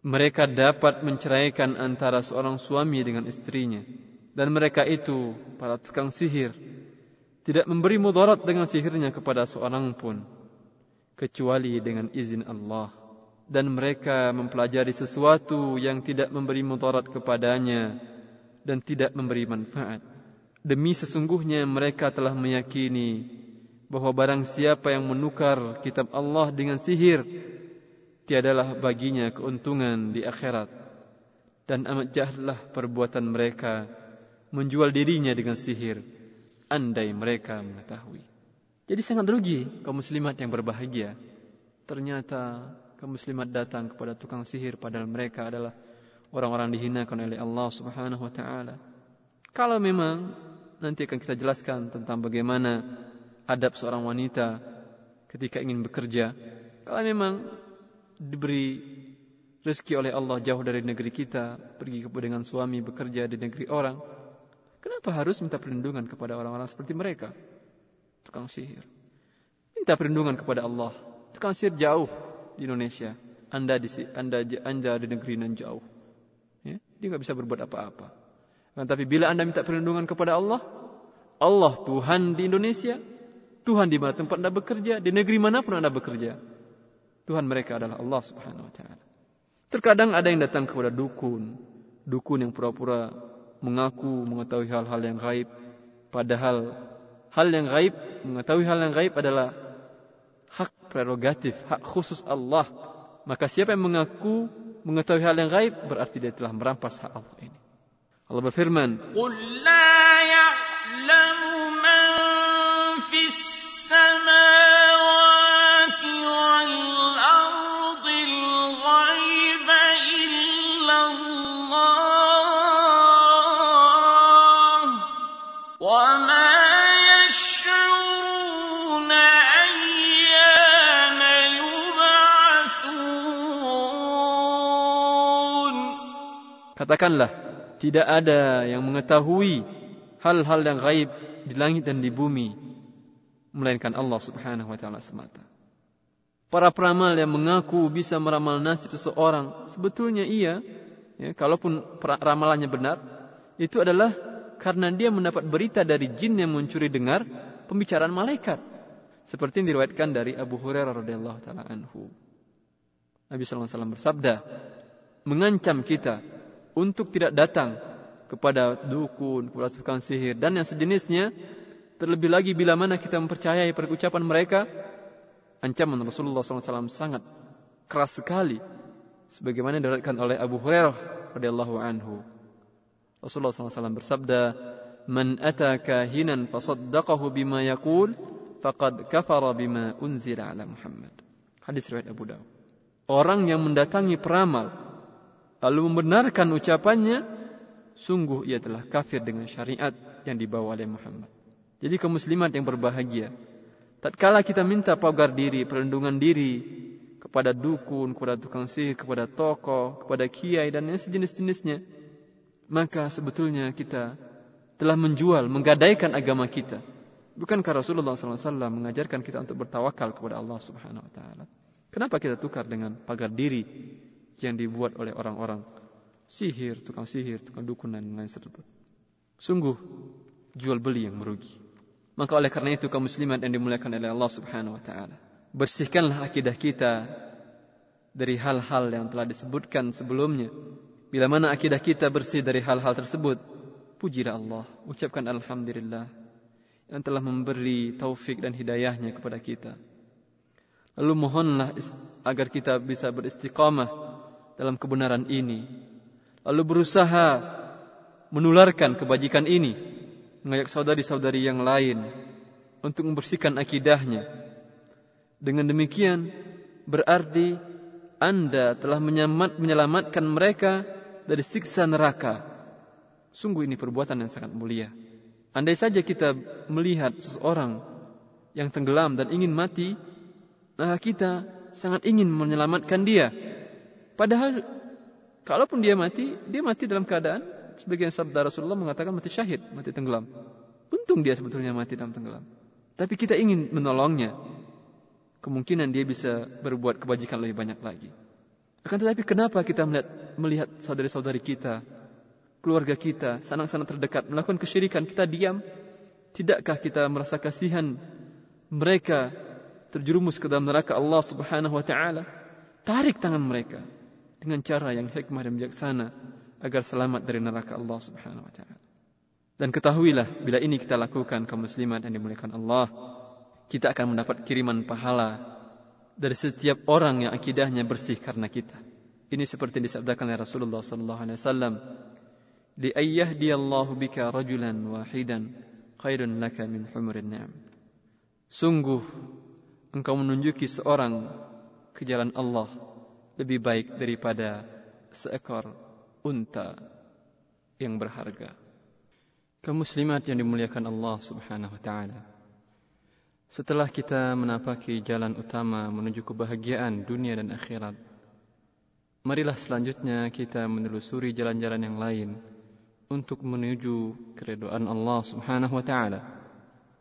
Mereka dapat menceraikan antara seorang suami dengan istrinya. Dan mereka itu, para tukang sihir, tidak memberi mudarat dengan sihirnya kepada seorang pun. Kecuali dengan izin Allah. Dan mereka mempelajari sesuatu yang tidak memberi mudarat kepadanya. Dan tidak memberi manfaat Demi sesungguhnya mereka telah meyakini bahwa barang siapa yang menukar kitab Allah dengan sihir, tiadalah baginya keuntungan di akhirat. Dan amat jahatlah perbuatan mereka menjual dirinya dengan sihir, andai mereka mengetahui. Jadi sangat rugi kaum muslimat yang berbahagia. Ternyata kaum muslimat datang kepada tukang sihir padahal mereka adalah orang-orang dihinakan oleh Allah Subhanahu wa taala. Kalau memang nanti akan kita jelaskan tentang bagaimana adab seorang wanita ketika ingin bekerja. Kalau memang diberi rezeki oleh Allah jauh dari negeri kita, pergi dengan suami bekerja di negeri orang, kenapa harus minta perlindungan kepada orang-orang seperti mereka? Tukang sihir. Minta perlindungan kepada Allah. Tukang sihir jauh di Indonesia. Anda di Anda Anda di negeri nan jauh. Dia nggak bisa berbuat apa-apa. Kan, tapi bila Anda minta perlindungan kepada Allah, Allah Tuhan di Indonesia, Tuhan di mana tempat Anda bekerja, di negeri mana pun Anda bekerja. Tuhan mereka adalah Allah Subhanahu wa taala. Terkadang ada yang datang kepada dukun, dukun yang pura-pura mengaku mengetahui hal-hal yang gaib, padahal hal yang gaib, mengetahui hal yang gaib adalah hak prerogatif, hak khusus Allah. Maka siapa yang mengaku mengetahui hal yang gaib berarti dia telah merampas hak Allah ini. Allah berfirman, "Qul la ya'lamu man fis samaa'i Katakanlah, tidak ada yang mengetahui hal-hal yang gaib di langit dan di bumi melainkan Allah Subhanahu wa taala semata. Para peramal yang mengaku bisa meramal nasib seseorang, sebetulnya iya, ya, kalaupun ramalannya benar, itu adalah karena dia mendapat berita dari jin yang mencuri dengar pembicaraan malaikat. Seperti yang diriwayatkan dari Abu Hurairah radhiyallahu taala anhu. Nabi sallallahu alaihi wasallam bersabda, mengancam kita untuk tidak datang kepada dukun, kepada tukang sihir dan yang sejenisnya. Terlebih lagi bila mana kita mempercayai perucapan mereka, ancaman Rasulullah SAW sangat keras sekali. Sebagaimana diriwayatkan oleh Abu Hurairah radhiyallahu anhu. Rasulullah SAW bersabda, "Man ata kahinan fasaddaqahu bima yaqul, faqad kafara bima unzila ala Muhammad." Hadis riwayat Abu Dawud. Orang yang mendatangi peramal lalu membenarkan ucapannya, sungguh ia telah kafir dengan syariat yang dibawa oleh Muhammad. Jadi kaum muslimat yang berbahagia, tatkala kita minta pagar diri, perlindungan diri kepada dukun, kepada tukang sihir, kepada tokoh, kepada kiai dan yang sejenis-jenisnya, maka sebetulnya kita telah menjual, menggadaikan agama kita. Bukankah Rasulullah SAW mengajarkan kita untuk bertawakal kepada Allah Subhanahu Wa Taala? Kenapa kita tukar dengan pagar diri yang dibuat oleh orang-orang sihir, tukang sihir, tukang dukun dan lain sebagainya. Sungguh jual beli yang merugi. Maka oleh karena itu kaum muslimat yang dimuliakan oleh Allah Subhanahu wa taala, bersihkanlah akidah kita dari hal-hal yang telah disebutkan sebelumnya. Bila mana akidah kita bersih dari hal-hal tersebut, pujilah Allah, ucapkan alhamdulillah yang telah memberi taufik dan hidayahnya kepada kita. Lalu mohonlah agar kita bisa beristiqamah dalam kebenaran ini. Lalu berusaha menularkan kebajikan ini. Mengajak saudari-saudari yang lain untuk membersihkan akidahnya. Dengan demikian berarti Anda telah menyelamatkan mereka dari siksa neraka. Sungguh ini perbuatan yang sangat mulia. Andai saja kita melihat seseorang yang tenggelam dan ingin mati, maka kita sangat ingin menyelamatkan dia. Padahal kalaupun dia mati, dia mati dalam keadaan sebagian sabda Rasulullah mengatakan mati syahid, mati tenggelam. Untung dia sebetulnya mati dalam tenggelam. Tapi kita ingin menolongnya. Kemungkinan dia bisa berbuat kebajikan lebih banyak lagi. Akan tetapi kenapa kita melihat, melihat saudari-saudari kita, keluarga kita, sanak-sanak terdekat melakukan kesyirikan, kita diam? Tidakkah kita merasa kasihan mereka terjerumus ke dalam neraka Allah Subhanahu wa taala? Tarik tangan mereka dengan cara yang hikmah dan bijaksana agar selamat dari neraka Allah Subhanahu wa taala. Dan ketahuilah bila ini kita lakukan kaum muslimat yang dimuliakan Allah, kita akan mendapat kiriman pahala dari setiap orang yang akidahnya bersih karena kita. Ini seperti disabdakan oleh Rasulullah sallallahu alaihi wasallam, "Li ayyahdiyallahu bika rajulan wahidan khairun laka min humurin ni'am." Sungguh engkau menunjuki seorang ke jalan Allah lebih baik daripada seekor unta yang berharga kaum muslimat yang dimuliakan Allah Subhanahu wa taala. Setelah kita menapaki jalan utama menuju kebahagiaan dunia dan akhirat, marilah selanjutnya kita menelusuri jalan-jalan yang lain untuk menuju keridhaan Allah Subhanahu wa taala.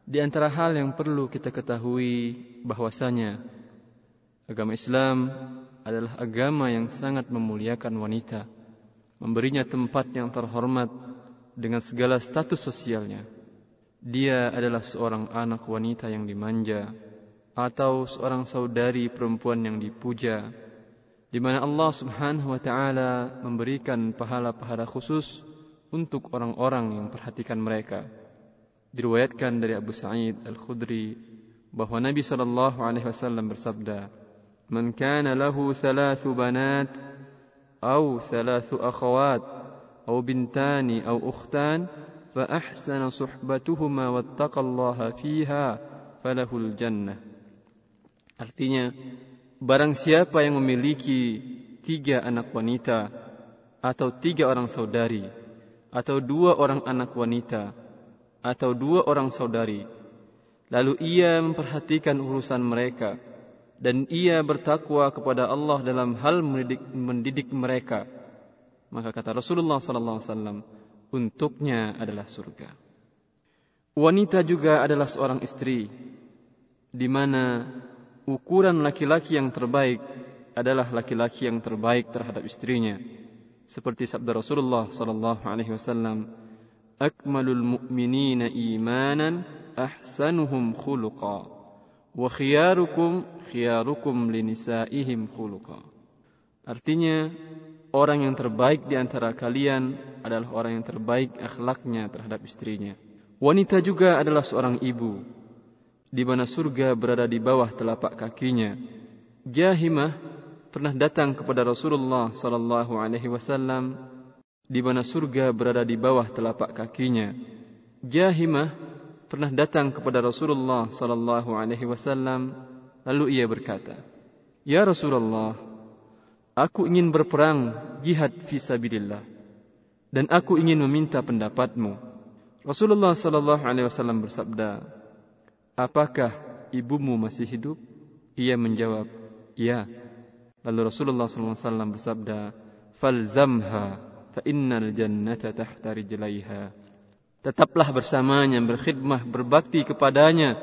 Di antara hal yang perlu kita ketahui bahwasanya agama Islam adalah agama yang sangat memuliakan wanita, memberinya tempat yang terhormat dengan segala status sosialnya. Dia adalah seorang anak wanita yang dimanja atau seorang saudari perempuan yang dipuja di mana Allah Subhanahu wa taala memberikan pahala-pahala khusus untuk orang-orang yang perhatikan mereka. Diriwayatkan dari Abu Sa'id Al-Khudri bahwa Nabi sallallahu alaihi wasallam bersabda, "Man kana lahu thalathu banat aw thalathu akhawat أو بنتان أو أختان فأحسن صحبتهما واتقى الله فيها فله الجنة Artinya, barang siapa yang memiliki tiga anak wanita, atau tiga orang saudari, atau dua orang anak wanita, atau dua orang saudari, lalu ia memperhatikan urusan mereka, dan ia bertakwa kepada Allah dalam hal mendidik, mendidik mereka, maka kata Rasulullah sallallahu alaihi wasallam, untuknya adalah surga. Wanita juga adalah seorang istri di mana ukuran laki-laki yang terbaik adalah laki-laki yang terbaik terhadap istrinya. Seperti sabda Rasulullah sallallahu alaihi wasallam, "Akmalul mu'minina imanan ahsanuhum khuluqa wa khiyarukum khiyarukum linisaihim khuluqa." Artinya, orang yang terbaik di antara kalian adalah orang yang terbaik akhlaknya terhadap istrinya. Wanita juga adalah seorang ibu, di mana surga berada di bawah telapak kakinya. Jahimah pernah datang kepada Rasulullah sallallahu alaihi wasallam di mana surga berada di bawah telapak kakinya. Jahimah pernah datang kepada Rasulullah sallallahu alaihi wasallam lalu ia berkata, "Ya Rasulullah, Aku ingin berperang jihad fisabilillah dan aku ingin meminta pendapatmu. Rasulullah sallallahu alaihi wasallam bersabda, "Apakah ibumu masih hidup?" Ia menjawab, "Ya." Lalu Rasulullah sallallahu alaihi wasallam bersabda, "Falzamha fa innal jannata tahta rijlaiha." Tetaplah bersamanya berkhidmah berbakti kepadanya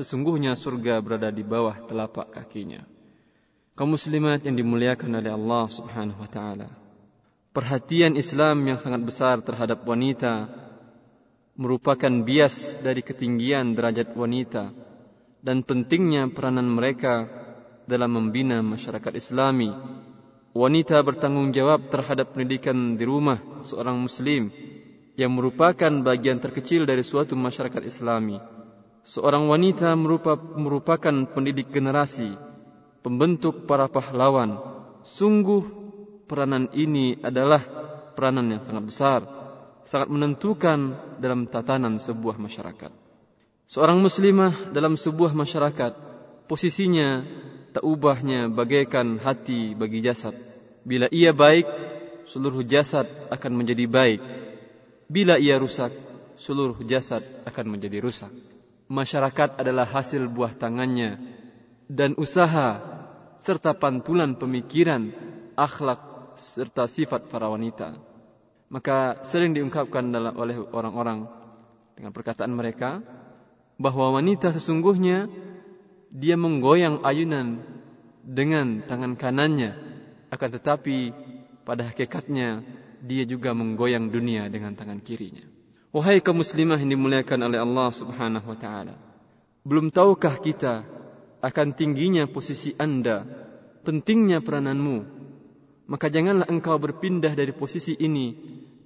sesungguhnya surga berada di bawah telapak kakinya kaum muslimat yang dimuliakan oleh Allah Subhanahu wa taala. Perhatian Islam yang sangat besar terhadap wanita merupakan bias dari ketinggian derajat wanita dan pentingnya peranan mereka dalam membina masyarakat Islami. Wanita bertanggung jawab terhadap pendidikan di rumah seorang muslim yang merupakan bagian terkecil dari suatu masyarakat Islami. Seorang wanita merupakan pendidik generasi pembentuk para pahlawan. Sungguh peranan ini adalah peranan yang sangat besar, sangat menentukan dalam tatanan sebuah masyarakat. Seorang muslimah dalam sebuah masyarakat, posisinya tak ubahnya bagaikan hati bagi jasad. Bila ia baik, seluruh jasad akan menjadi baik. Bila ia rusak, seluruh jasad akan menjadi rusak. Masyarakat adalah hasil buah tangannya dan usaha serta pantulan pemikiran, akhlak serta sifat para wanita. Maka sering diungkapkan oleh orang-orang dengan perkataan mereka bahwa wanita sesungguhnya dia menggoyang ayunan dengan tangan kanannya akan tetapi pada hakikatnya dia juga menggoyang dunia dengan tangan kirinya. Wahai kaum muslimah yang dimuliakan oleh Allah Subhanahu wa taala. Belum tahukah kita akan tingginya posisi Anda, pentingnya perananmu? Maka janganlah engkau berpindah dari posisi ini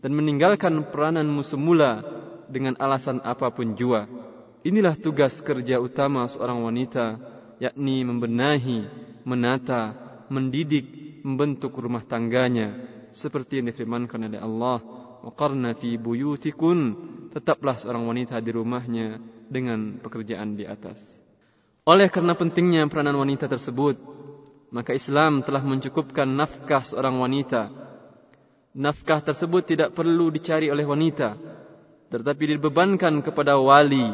dan meninggalkan perananmu semula dengan alasan apa pun jua. Inilah tugas kerja utama seorang wanita, yakni membenahi, menata, mendidik, membentuk rumah tangganya seperti yang difirmankan oleh Allah waqarna fi buyutikun tetaplah seorang wanita di rumahnya dengan pekerjaan di atas. Oleh karena pentingnya peranan wanita tersebut maka Islam telah mencukupkan nafkah seorang wanita. Nafkah tersebut tidak perlu dicari oleh wanita tetapi dibebankan kepada wali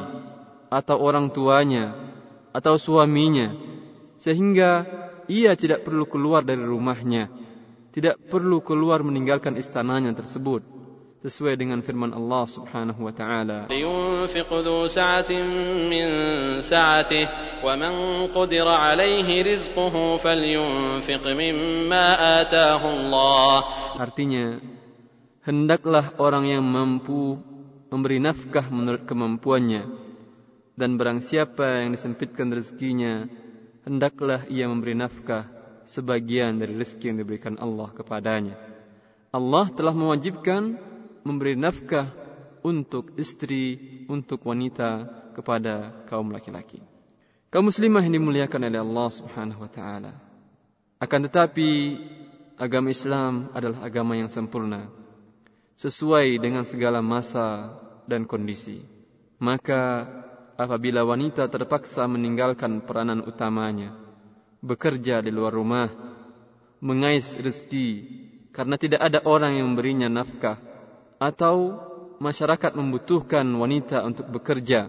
atau orang tuanya atau suaminya sehingga ia tidak perlu keluar dari rumahnya tidak perlu keluar meninggalkan istananya tersebut sesuai dengan firman Allah Subhanahu wa taala. لينفق ذو سعة من سعته ومن قدر عليه رزقه فلينفق مما آتاه الله. Artinya, hendaklah orang yang mampu memberi nafkah menurut kemampuannya dan barang siapa yang disempitkan rezekinya hendaklah ia memberi nafkah sebagian dari rezeki yang diberikan Allah kepadanya. Allah telah mewajibkan memberi nafkah untuk istri, untuk wanita kepada kaum laki-laki. Kaum muslimah yang dimuliakan oleh Allah Subhanahu wa taala. Akan tetapi agama Islam adalah agama yang sempurna sesuai dengan segala masa dan kondisi. Maka apabila wanita terpaksa meninggalkan peranan utamanya, bekerja di luar rumah, mengais rezeki karena tidak ada orang yang memberinya nafkah atau masyarakat membutuhkan wanita untuk bekerja,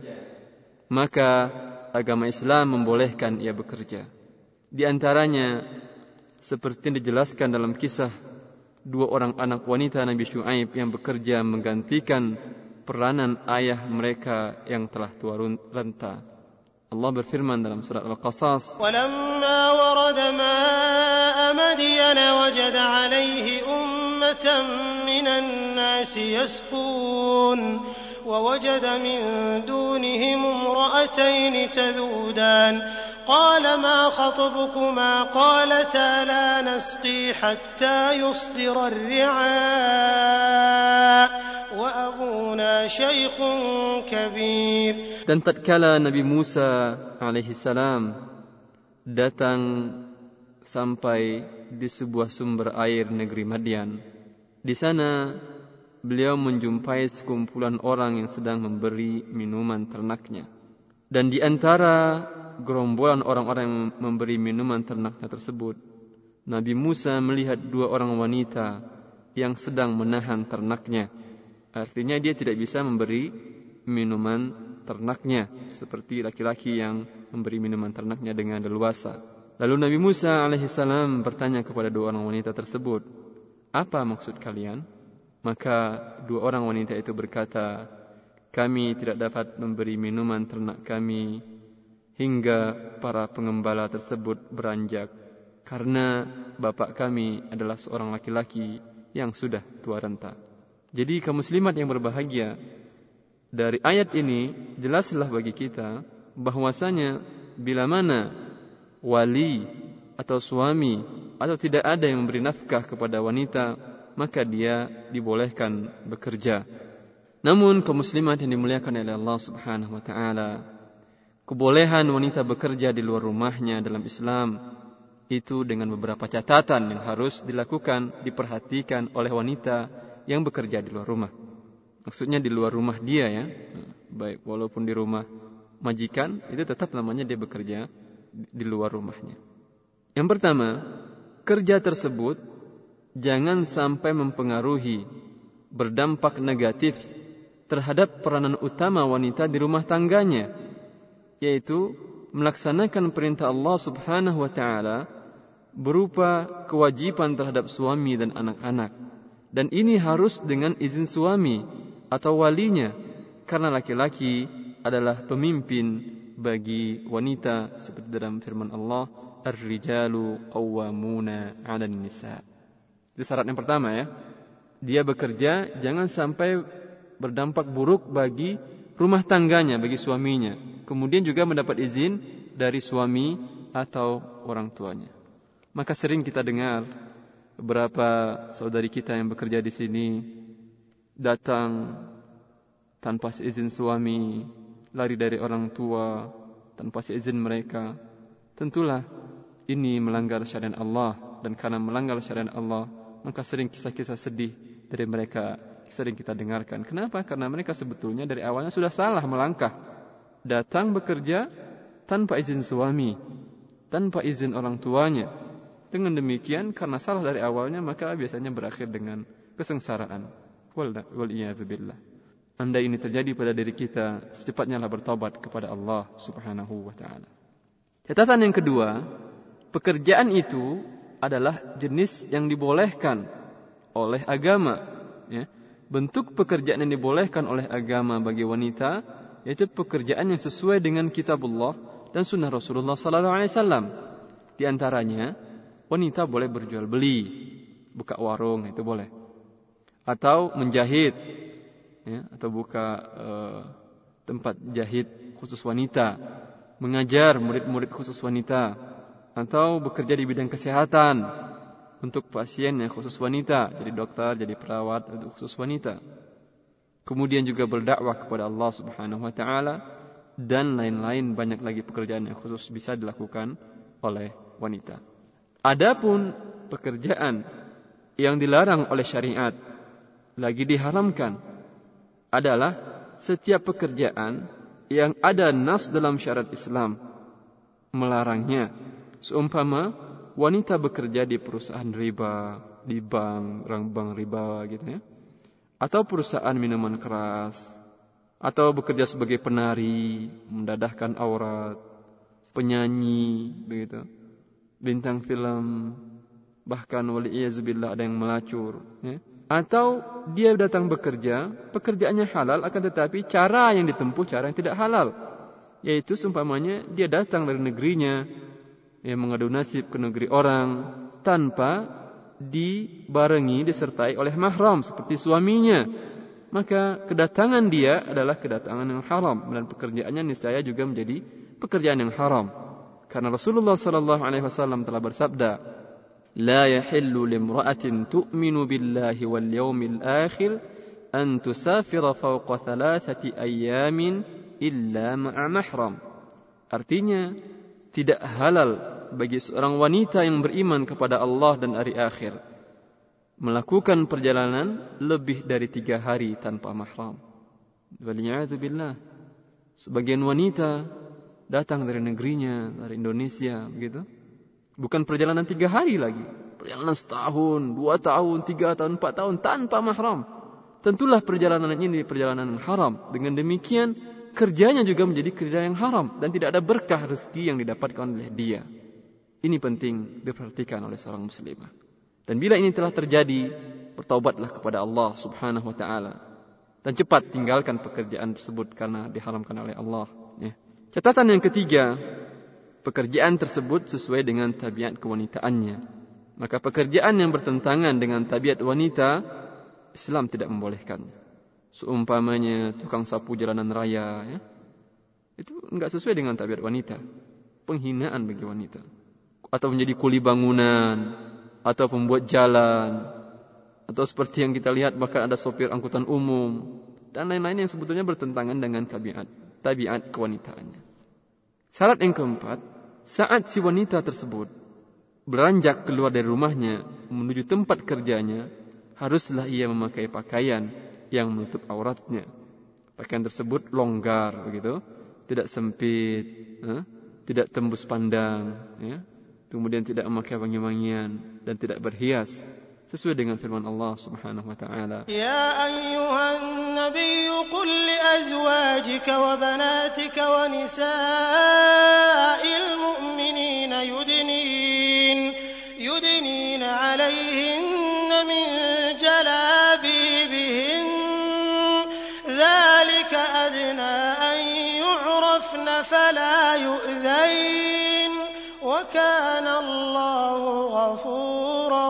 maka agama Islam membolehkan ia bekerja. Di antaranya seperti yang dijelaskan dalam kisah dua orang anak wanita Nabi Shu'aib yang bekerja menggantikan peranan ayah mereka yang telah tua renta. الله بفرمان دلم سورة القصاص. ولما ورد ماء مدين وجد عليه أم من الناس يسقون ووجد من دونهم امرأتين تذودان قال ما خطبكما قالتا لا نسقي حتى يصدر الرعاء وأبونا شيخ كبير. Dan tatkala Nabi Musa alaihi salam datang sampai di sebuah sumber air negeri Madian, Di sana beliau menjumpai sekumpulan orang yang sedang memberi minuman ternaknya. Dan di antara gerombolan orang-orang yang memberi minuman ternaknya tersebut, Nabi Musa melihat dua orang wanita yang sedang menahan ternaknya. Artinya dia tidak bisa memberi minuman ternaknya seperti laki-laki yang memberi minuman ternaknya dengan leluasa. Lalu Nabi Musa alaihissalam bertanya kepada dua orang wanita tersebut, apa maksud kalian? Maka dua orang wanita itu berkata, kami tidak dapat memberi minuman ternak kami hingga para pengembala tersebut beranjak karena bapak kami adalah seorang laki-laki yang sudah tua renta. Jadi kaum muslimat yang berbahagia, dari ayat ini jelaslah bagi kita bahwasanya bila mana wali atau suami atau tidak ada yang memberi nafkah kepada wanita, maka dia dibolehkan bekerja. Namun kaum muslimat yang dimuliakan oleh Allah Subhanahu wa taala, kebolehan wanita bekerja di luar rumahnya dalam Islam itu dengan beberapa catatan yang harus dilakukan, diperhatikan oleh wanita yang bekerja di luar rumah. Maksudnya di luar rumah dia ya. Baik walaupun di rumah majikan, itu tetap namanya dia bekerja di luar rumahnya. Yang pertama, kerja tersebut jangan sampai mempengaruhi berdampak negatif terhadap peranan utama wanita di rumah tangganya, yaitu melaksanakan perintah Allah Subhanahu wa taala berupa kewajiban terhadap suami dan anak-anak. Dan ini harus dengan izin suami atau walinya karena laki-laki adalah pemimpin bagi wanita seperti dalam firman Allah Ar-rijalu qawwamuna 'alan nisa. Itu syarat yang pertama ya. Dia bekerja jangan sampai berdampak buruk bagi rumah tangganya, bagi suaminya. Kemudian juga mendapat izin dari suami atau orang tuanya. Maka sering kita dengar beberapa saudari kita yang bekerja di sini datang tanpa izin suami, lari dari orang tua tanpa izin mereka. Tentulah ini melanggar syariat Allah dan karena melanggar syariat Allah, maka sering kisah-kisah sedih dari mereka sering kita dengarkan. Kenapa? Karena mereka sebetulnya dari awalnya sudah salah melangkah. Datang bekerja tanpa izin suami, tanpa izin orang tuanya. Dengan demikian, karena salah dari awalnya, maka biasanya berakhir dengan kesengsaraan. Wal billah. Anda ini terjadi pada diri kita, secepatnya lah bertobat kepada Allah Subhanahu wa taala. Catatan yang kedua, pekerjaan itu adalah jenis yang dibolehkan oleh agama, ya. Bentuk pekerjaan yang dibolehkan oleh agama bagi wanita yaitu pekerjaan yang sesuai dengan kitabullah dan sunnah Rasulullah sallallahu alaihi wasallam. Di antaranya wanita boleh berjual beli, buka warung itu boleh. Atau menjahit ya, atau buka uh, tempat jahit khusus wanita, mengajar murid-murid khusus wanita atau bekerja di bidang kesehatan untuk pasien yang khusus wanita, jadi dokter, jadi perawat untuk khusus wanita. Kemudian juga berdakwah kepada Allah Subhanahu wa taala dan lain-lain banyak lagi pekerjaan yang khusus bisa dilakukan oleh wanita. Adapun pekerjaan yang dilarang oleh syariat lagi diharamkan adalah setiap pekerjaan yang ada nas dalam syariat Islam melarangnya. Seumpama wanita bekerja di perusahaan riba, di bank, bank riba gitu ya. Atau perusahaan minuman keras, atau bekerja sebagai penari, mendadahkan aurat, penyanyi, begitu bintang film, bahkan waliyazubillah ada yang melacur. Ya. Atau dia datang bekerja, pekerjaannya halal akan tetapi cara yang ditempuh cara yang tidak halal. Yaitu seumpamanya dia datang dari negerinya, yang mengadu nasib ke negeri orang tanpa dibarengi disertai oleh mahram seperti suaminya maka kedatangan dia adalah kedatangan yang haram dan pekerjaannya niscaya juga menjadi pekerjaan yang haram karena Rasulullah sallallahu alaihi wasallam telah bersabda, "La yahillu limra'atin tu'minu billahi wal yawmil akhir an tusafira fawqa thalathati ayyamin illa ma'a mahram." Artinya, tidak halal bagi seorang wanita yang beriman kepada Allah dan hari akhir melakukan perjalanan lebih dari tiga hari tanpa mahram. Waliyahzubillah. Sebagian wanita datang dari negerinya, dari Indonesia, begitu. Bukan perjalanan tiga hari lagi, perjalanan setahun, dua tahun, tiga tahun, empat tahun tanpa mahram. Tentulah perjalanan ini perjalanan haram. Dengan demikian kerjanya juga menjadi kerja yang haram dan tidak ada berkah rezeki yang didapatkan oleh dia. Ini penting diperhatikan oleh seorang muslimah. Dan bila ini telah terjadi, bertaubatlah kepada Allah Subhanahu wa taala dan cepat tinggalkan pekerjaan tersebut karena diharamkan oleh Allah, ya. Catatan yang ketiga, pekerjaan tersebut sesuai dengan tabiat kewanitaannya. Maka pekerjaan yang bertentangan dengan tabiat wanita, Islam tidak membolehkannya. Seumpamanya tukang sapu jalanan raya, ya, itu enggak sesuai dengan tabiat wanita. Penghinaan bagi wanita. Atau menjadi kuli bangunan, atau pembuat jalan, atau seperti yang kita lihat bahkan ada sopir angkutan umum, dan lain-lain yang sebetulnya bertentangan dengan tabiat tabiat kewanitaannya. Syarat yang keempat, saat si wanita tersebut beranjak keluar dari rumahnya menuju tempat kerjanya, haruslah ia memakai pakaian yang menutup auratnya. Pakaian tersebut longgar begitu, tidak sempit, eh, tidak tembus pandang, ya kemudian tidak memakai wangi-wangian dan tidak berhias sesuai dengan firman Allah Subhanahu wa taala. Ya ayyuhan nabiy qul li azwajika wa banatika wa nisa'il mu'minina yudninin yudninin 'alayhinna min jalabibihin dhalika adna an yu'rafna fala yu'dhayn وكان الله غفورا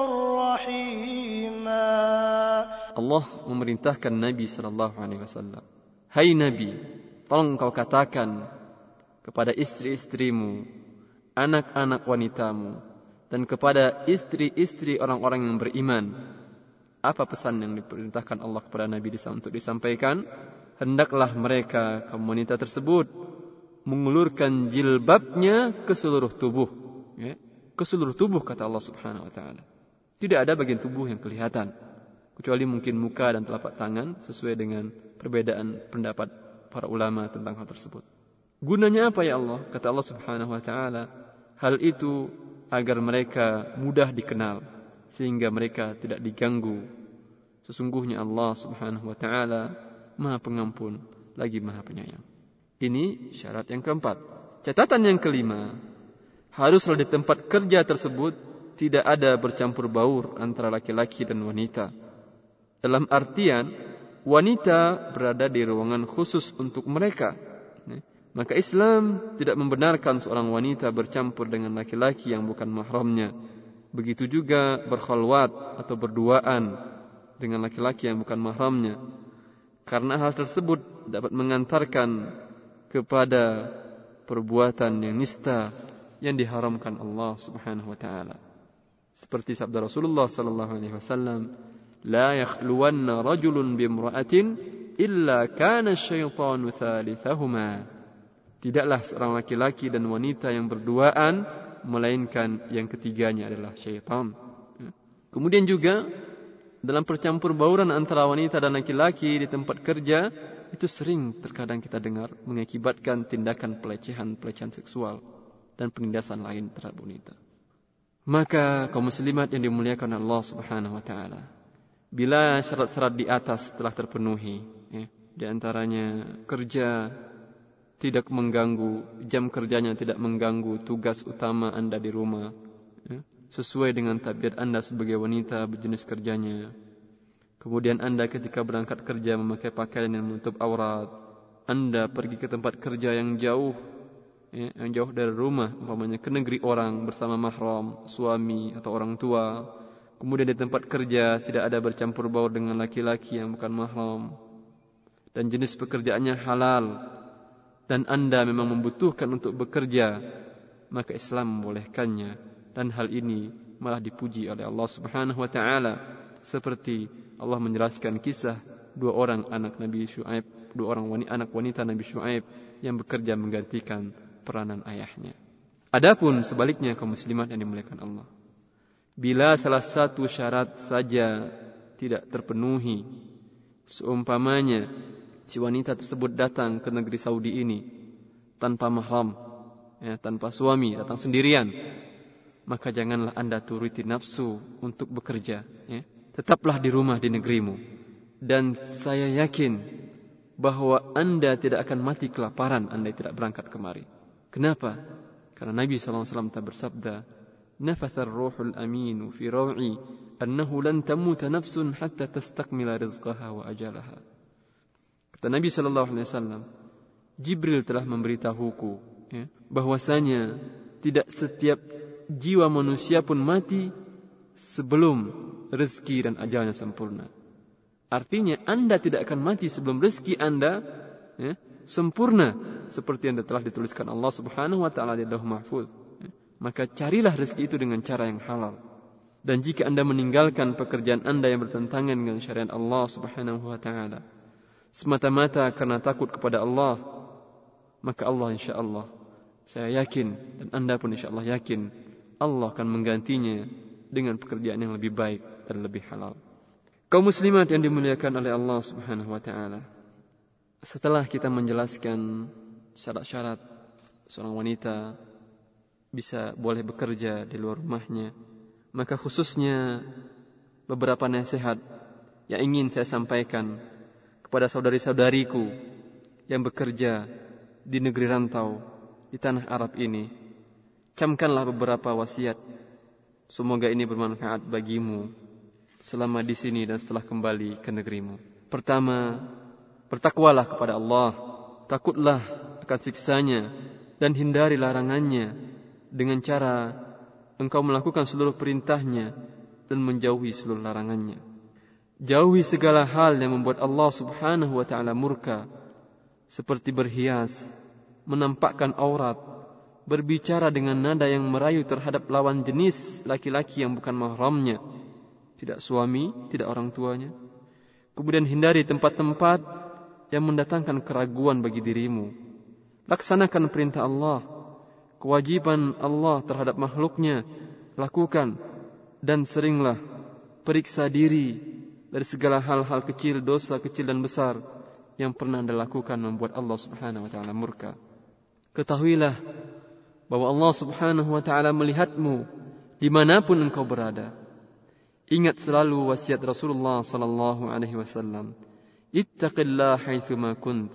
رحيما Allah memerintahkan Nabi sallallahu alaihi wasallam, "Hai Nabi, tolong kau katakan kepada istri-istrimu, anak-anak wanitamu, dan kepada istri-istri orang-orang yang beriman, apa pesan yang diperintahkan Allah kepada Nabi disa- untuk disampaikan? Hendaklah mereka kaum wanita tersebut mengulurkan jilbabnya ke seluruh tubuh, ya, ke seluruh tubuh kata Allah Subhanahu wa taala. Tidak ada bagian tubuh yang kelihatan kecuali mungkin muka dan telapak tangan sesuai dengan perbedaan pendapat para ulama tentang hal tersebut. Gunanya apa ya Allah? Kata Allah Subhanahu wa taala, hal itu agar mereka mudah dikenal sehingga mereka tidak diganggu. Sesungguhnya Allah Subhanahu wa taala Maha Pengampun lagi Maha Penyayang. Ini syarat yang keempat. Catatan yang kelima, haruslah di tempat kerja tersebut tidak ada bercampur baur antara laki-laki dan wanita. Dalam artian wanita berada di ruangan khusus untuk mereka. Maka Islam tidak membenarkan seorang wanita bercampur dengan laki-laki yang bukan mahramnya. Begitu juga berkhalwat atau berduaan dengan laki-laki yang bukan mahramnya. Karena hal tersebut dapat mengantarkan kepada perbuatan yang nista yang diharamkan Allah Subhanahu wa taala. Seperti sabda Rasulullah sallallahu alaihi wasallam, لا yakhluwanna rajulun bimra'atin illa كان syaitanu ثالثهما Tidaklah seorang laki-laki dan wanita yang berduaan melainkan yang ketiganya adalah syaitan. Kemudian juga dalam percampur bauran antara wanita dan laki-laki di tempat kerja itu sering terkadang kita dengar mengakibatkan tindakan pelecehan-pelecehan seksual dan penindasan lain terhadap wanita. Maka kaum muslimat yang dimuliakan Allah Subhanahu wa taala, bila syarat-syarat di atas telah terpenuhi, ya, di antaranya kerja tidak mengganggu, jam kerjanya tidak mengganggu tugas utama Anda di rumah, ya, sesuai dengan tabiat Anda sebagai wanita berjenis kerjanya. Kemudian Anda ketika berangkat kerja memakai pakaian yang menutup aurat, Anda pergi ke tempat kerja yang jauh, ya, yang jauh dari rumah, umpamanya ke negeri orang bersama mahram, suami atau orang tua, Kemudian di tempat kerja tidak ada bercampur baur dengan laki-laki yang bukan mahram. Dan jenis pekerjaannya halal. Dan anda memang membutuhkan untuk bekerja. Maka Islam membolehkannya. Dan hal ini malah dipuji oleh Allah subhanahu wa ta'ala. Seperti Allah menjelaskan kisah dua orang anak Nabi Shu'aib. Dua orang wanita, anak wanita Nabi Shu'aib yang bekerja menggantikan peranan ayahnya. Adapun sebaliknya kaum muslimat yang dimuliakan Allah. Bila salah satu syarat saja tidak terpenuhi, seumpamanya si wanita tersebut datang ke negeri Saudi ini tanpa mahram, ya, tanpa suami, datang sendirian, maka janganlah anda turuti nafsu untuk bekerja. Ya. Tetaplah di rumah di negerimu. Dan saya yakin bahwa anda tidak akan mati kelaparan anda tidak berangkat kemari. Kenapa? Karena Nabi SAW telah bersabda, نفث الروح الأمين في روعي أنه لن تموت نفس حتى تستكمل رزقها وأجلها Kata Nabi Shallallahu Alaihi Wasallam, Jibril telah memberitahuku ya, bahwasanya tidak setiap jiwa manusia pun mati sebelum rezeki dan ajalnya sempurna. Artinya Anda tidak akan mati sebelum rezeki Anda ya, sempurna seperti yang telah dituliskan Allah Subhanahu wa taala di Lauh Mahfuz maka carilah rezeki itu dengan cara yang halal. Dan jika Anda meninggalkan pekerjaan Anda yang bertentangan dengan syariat Allah Subhanahu wa taala semata-mata karena takut kepada Allah, maka Allah insya Allah saya yakin dan Anda pun insya Allah yakin Allah akan menggantinya dengan pekerjaan yang lebih baik dan lebih halal. Kaum muslimat yang dimuliakan oleh Allah Subhanahu wa taala. Setelah kita menjelaskan syarat-syarat seorang wanita bisa boleh bekerja di luar rumahnya, maka khususnya beberapa nasihat yang ingin saya sampaikan kepada saudari-saudariku yang bekerja di negeri rantau di tanah Arab ini. Camkanlah beberapa wasiat. Semoga ini bermanfaat bagimu selama di sini dan setelah kembali ke negerimu. Pertama, bertakwalah kepada Allah. Takutlah akan siksanya dan hindari larangannya dengan cara engkau melakukan seluruh perintahnya dan menjauhi seluruh larangannya. Jauhi segala hal yang membuat Allah Subhanahu wa taala murka seperti berhias, menampakkan aurat, berbicara dengan nada yang merayu terhadap lawan jenis laki-laki yang bukan mahramnya, tidak suami, tidak orang tuanya. Kemudian hindari tempat-tempat yang mendatangkan keraguan bagi dirimu. Laksanakan perintah Allah, kewajiban Allah terhadap makhluknya, lakukan dan seringlah periksa diri dari segala hal-hal kecil, dosa kecil dan besar yang pernah Anda lakukan membuat Allah Subhanahu wa taala murka. Ketahuilah bahwa Allah Subhanahu wa taala melihatmu dimanapun engkau berada. Ingat selalu wasiat Rasulullah sallallahu alaihi wasallam. Ittaqillah haitsu ma kunt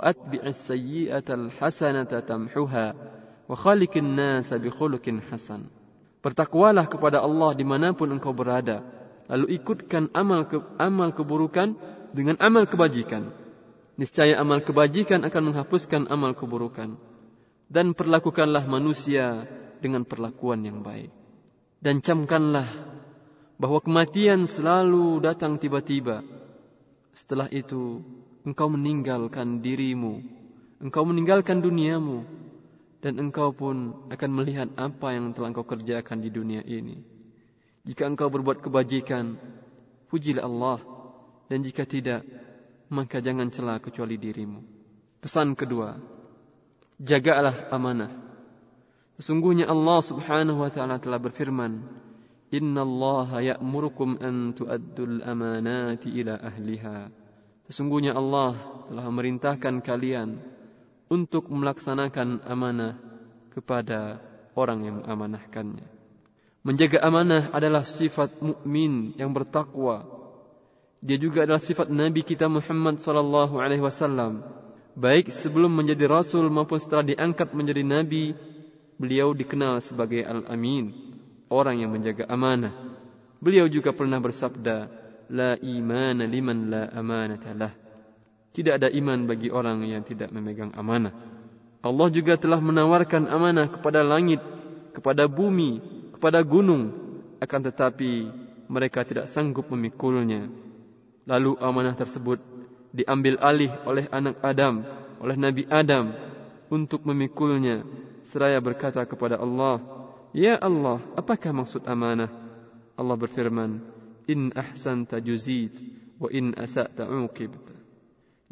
al-hasanata tamhuha wa khaliqin nasa bi khuluqin hasan. Bertakwalah kepada Allah di mana pun engkau berada lalu ikutkan amal ke, amal keburukan dengan amal kebajikan. Niscaya amal kebajikan akan menghapuskan amal keburukan. Dan perlakukanlah manusia dengan perlakuan yang baik. Dan camkanlah bahwa kematian selalu datang tiba-tiba. Setelah itu, engkau meninggalkan dirimu. Engkau meninggalkan duniamu. Dan engkau pun akan melihat apa yang telah engkau kerjakan di dunia ini. Jika engkau berbuat kebajikan, pujilah Allah. Dan jika tidak, maka jangan celah kecuali dirimu. Pesan kedua, jagalah amanah. Sesungguhnya Allah subhanahu wa ta'ala telah berfirman, Inna Allah ya'murukum an tu'addul amanati ila ahliha. Sesungguhnya Allah telah memerintahkan kalian untuk melaksanakan amanah kepada orang yang mengamanahkannya. Menjaga amanah adalah sifat mukmin yang bertakwa. Dia juga adalah sifat Nabi kita Muhammad sallallahu alaihi wasallam. Baik sebelum menjadi rasul maupun setelah diangkat menjadi nabi, beliau dikenal sebagai Al-Amin, orang yang menjaga amanah. Beliau juga pernah bersabda, "La imana liman la amanata lah." Tidak ada iman bagi orang yang tidak memegang amanah. Allah juga telah menawarkan amanah kepada langit, kepada bumi, kepada gunung, akan tetapi mereka tidak sanggup memikulnya. Lalu amanah tersebut diambil alih oleh anak Adam, oleh Nabi Adam untuk memikulnya. Seraya berkata kepada Allah, Ya Allah, apakah maksud amanah? Allah berfirman, In ahsanta juzid, wa in asa'ta uqibt.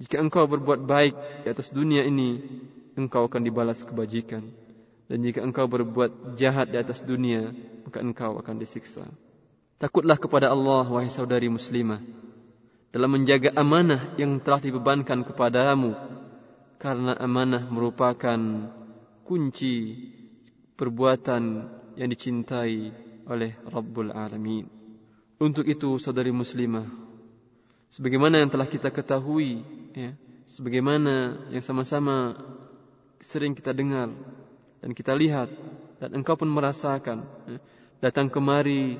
Jika engkau berbuat baik di atas dunia ini, engkau akan dibalas kebajikan. Dan jika engkau berbuat jahat di atas dunia, maka engkau akan disiksa. Takutlah kepada Allah, wahai saudari muslimah, dalam menjaga amanah yang telah dibebankan kepadamu, karena amanah merupakan kunci perbuatan yang dicintai oleh Rabbul Alamin. Untuk itu, saudari muslimah, sebagaimana yang telah kita ketahui, ya, sebagaimana yang sama-sama sering kita dengar dan kita lihat dan engkau pun merasakan ya, datang kemari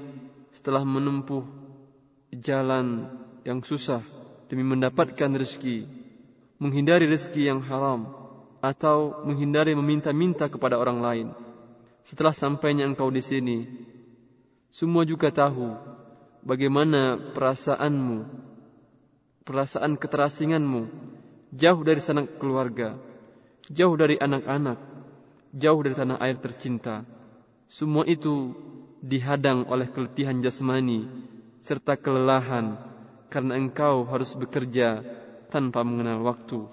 setelah menempuh jalan yang susah demi mendapatkan rezeki menghindari rezeki yang haram atau menghindari meminta-minta kepada orang lain. Setelah sampainya engkau di sini semua juga tahu bagaimana perasaanmu perasaan keterasinganmu jauh dari sanak keluarga jauh dari anak-anak jauh dari tanah air tercinta. Semua itu dihadang oleh keletihan jasmani serta kelelahan karena engkau harus bekerja tanpa mengenal waktu.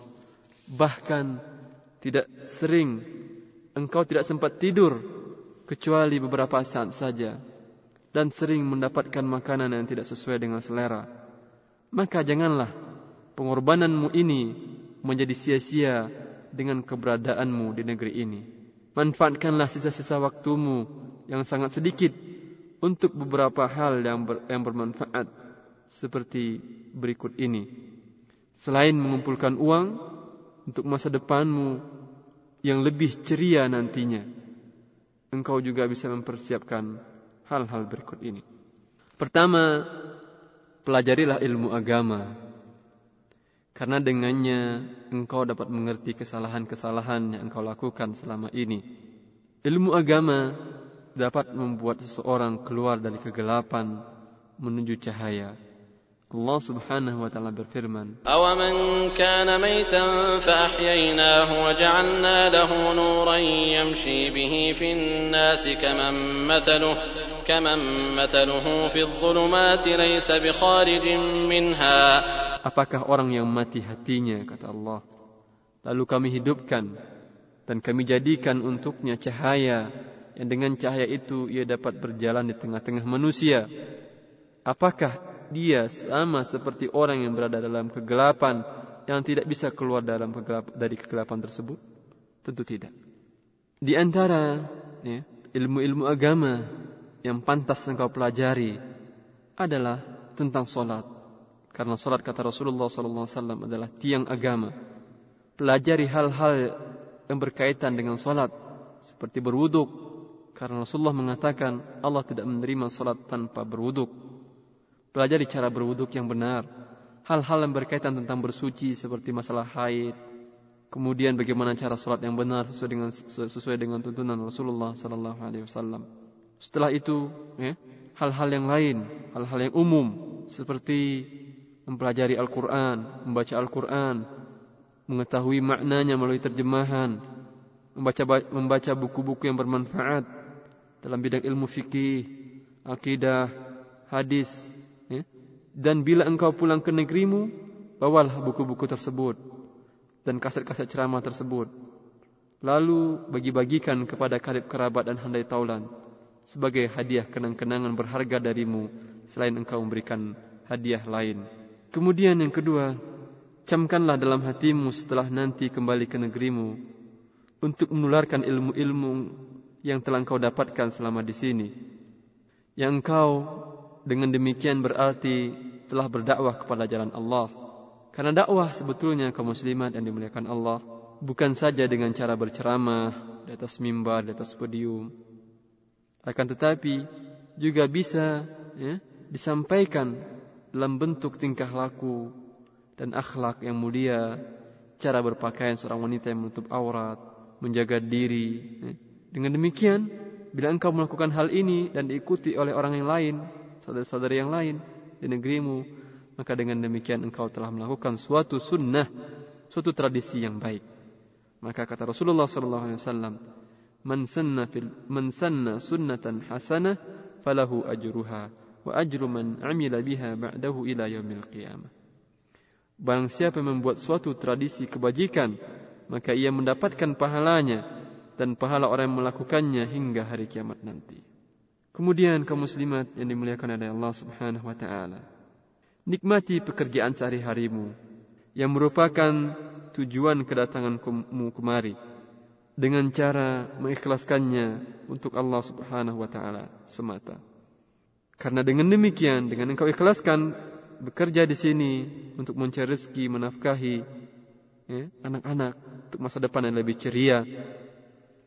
Bahkan tidak sering engkau tidak sempat tidur kecuali beberapa saat saja dan sering mendapatkan makanan yang tidak sesuai dengan selera. Maka janganlah pengorbananmu ini menjadi sia-sia dengan keberadaanmu di negeri ini. Manfaatkanlah sisa-sisa waktumu yang sangat sedikit untuk beberapa hal yang, ber, yang bermanfaat seperti berikut ini. Selain mengumpulkan uang untuk masa depanmu yang lebih ceria nantinya, engkau juga bisa mempersiapkan hal-hal berikut ini. Pertama, pelajarilah ilmu agama. Karena dengannya engkau dapat mengerti kesalahan-kesalahan yang engkau lakukan selama ini. Ilmu agama dapat membuat seseorang keluar dari kegelapan menuju cahaya. Allah Subhanahu wa taala berfirman, "Awaman كَمَنْ مَثَلُهُ فِي الظُّلُمَاتِ لَيْسَ بِخَارِجٍ مِنْهَا Apakah orang yang mati hatinya kata Allah lalu kami hidupkan dan kami jadikan untuknya cahaya yang dengan cahaya itu ia dapat berjalan di tengah-tengah manusia apakah dia sama seperti orang yang berada dalam kegelapan yang tidak bisa keluar dalam kegelap, dari kegelapan tersebut? Tentu tidak. Di antara ya, ilmu-ilmu agama yang pantas engkau pelajari adalah tentang solat. Karena solat kata Rasulullah SAW adalah tiang agama. Pelajari hal-hal yang berkaitan dengan solat seperti berwuduk. Karena Rasulullah mengatakan Allah tidak menerima solat tanpa berwuduk. Pelajari cara berwuduk yang benar. Hal-hal yang berkaitan tentang bersuci seperti masalah haid. Kemudian bagaimana cara sholat yang benar sesuai dengan sesuai dengan tuntunan Rasulullah Sallallahu Alaihi Wasallam. Setelah itu, ya, hal-hal yang lain, hal-hal yang umum seperti mempelajari Al-Quran, membaca Al-Quran, mengetahui maknanya melalui terjemahan, membaca membaca buku-buku yang bermanfaat dalam bidang ilmu fikih, akidah, hadis, Ya. Dan bila engkau pulang ke negerimu, bawalah buku-buku tersebut dan kaset-kaset ceramah tersebut. Lalu bagi-bagikan kepada karib kerabat dan handai taulan sebagai hadiah kenang-kenangan berharga darimu selain engkau memberikan hadiah lain. Kemudian yang kedua, camkanlah dalam hatimu setelah nanti kembali ke negerimu untuk menularkan ilmu-ilmu yang telah engkau dapatkan selama di sini. Yang engkau dengan demikian berarti telah berdakwah kepada jalan Allah. Karena dakwah sebetulnya kaum muslimat yang dimuliakan Allah bukan saja dengan cara berceramah di atas mimbar, di atas podium. Akan tetapi juga bisa ya, disampaikan dalam bentuk tingkah laku dan akhlak yang mulia, cara berpakaian seorang wanita yang menutup aurat, menjaga diri. Ya. Dengan demikian, bila engkau melakukan hal ini dan diikuti oleh orang yang lain, saudara-saudara yang lain di negerimu, maka dengan demikian engkau telah melakukan suatu sunnah, suatu tradisi yang baik. Maka kata Rasulullah sallallahu alaihi wasallam, "Man sanna fil man sanna sunnatan hasanah falahu ajruha wa ajru man 'amila biha ba'dahu ila yaumil qiyamah." Barang siapa membuat suatu tradisi kebajikan, maka ia mendapatkan pahalanya dan pahala orang yang melakukannya hingga hari kiamat nanti. Kemudian kaum muslimat yang dimuliakan oleh Allah Subhanahu wa taala. Nikmati pekerjaan sehari-harimu yang merupakan tujuan kedatanganmu kemari dengan cara mengikhlaskannya untuk Allah Subhanahu wa taala semata. Karena dengan demikian, dengan engkau ikhlaskan bekerja di sini untuk mencari rezeki, menafkahi ya, anak-anak untuk masa depan yang lebih ceria.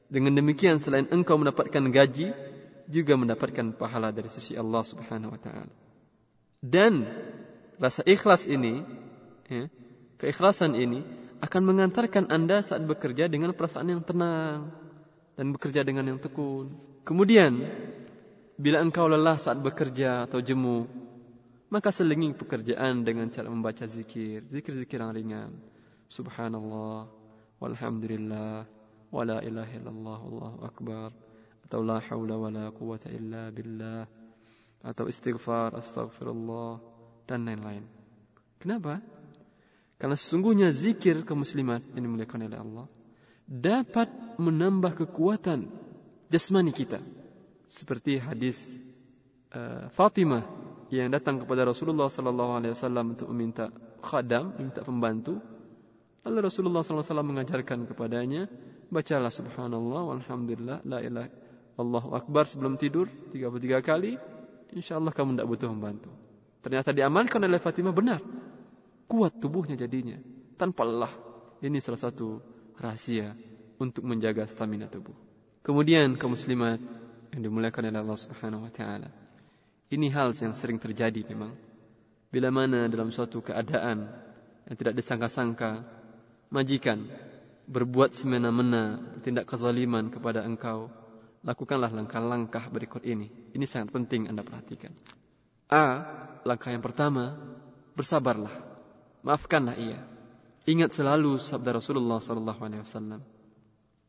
Dengan demikian selain engkau mendapatkan gaji, juga mendapatkan pahala dari sisi Allah Subhanahu wa taala. Dan rasa ikhlas ini, ya, keikhlasan ini akan mengantarkan Anda saat bekerja dengan perasaan yang tenang dan bekerja dengan yang tekun. Kemudian, bila engkau lelah saat bekerja atau jemu, maka selingi pekerjaan dengan cara membaca zikir, zikir-zikir yang ringan. Subhanallah, walhamdulillah, wala ilaha illallah, akbar atau la haula wala quwata illa billah atau istighfar astaghfirullah dan lain-lain. Kenapa? Karena sesungguhnya zikir ke muslimat yang dimuliakan oleh Allah dapat menambah kekuatan jasmani kita. Seperti hadis uh, Fatimah yang datang kepada Rasulullah sallallahu alaihi wasallam untuk meminta khadam, meminta pembantu Lalu Rasulullah SAW mengajarkan kepadanya, bacalah subhanallah, walhamdulillah, la ilaha Allahu Akbar sebelum tidur 33 kali, insya Allah kamu tidak butuh membantu. Ternyata diamankan oleh Fatimah benar. Kuat tubuhnya jadinya, tanpa lelah. Ini salah satu rahasia untuk menjaga stamina tubuh. Kemudian kaum muslimat yang dimuliakan oleh Allah Subhanahu wa taala. Ini hal yang sering terjadi memang. Bila mana dalam suatu keadaan yang tidak disangka-sangka, majikan berbuat semena-mena, bertindak kezaliman kepada engkau, lakukanlah langkah-langkah berikut ini. Ini sangat penting Anda perhatikan. A. Langkah yang pertama, bersabarlah. Maafkanlah ia. Ingat selalu sabda Rasulullah sallallahu alaihi wasallam.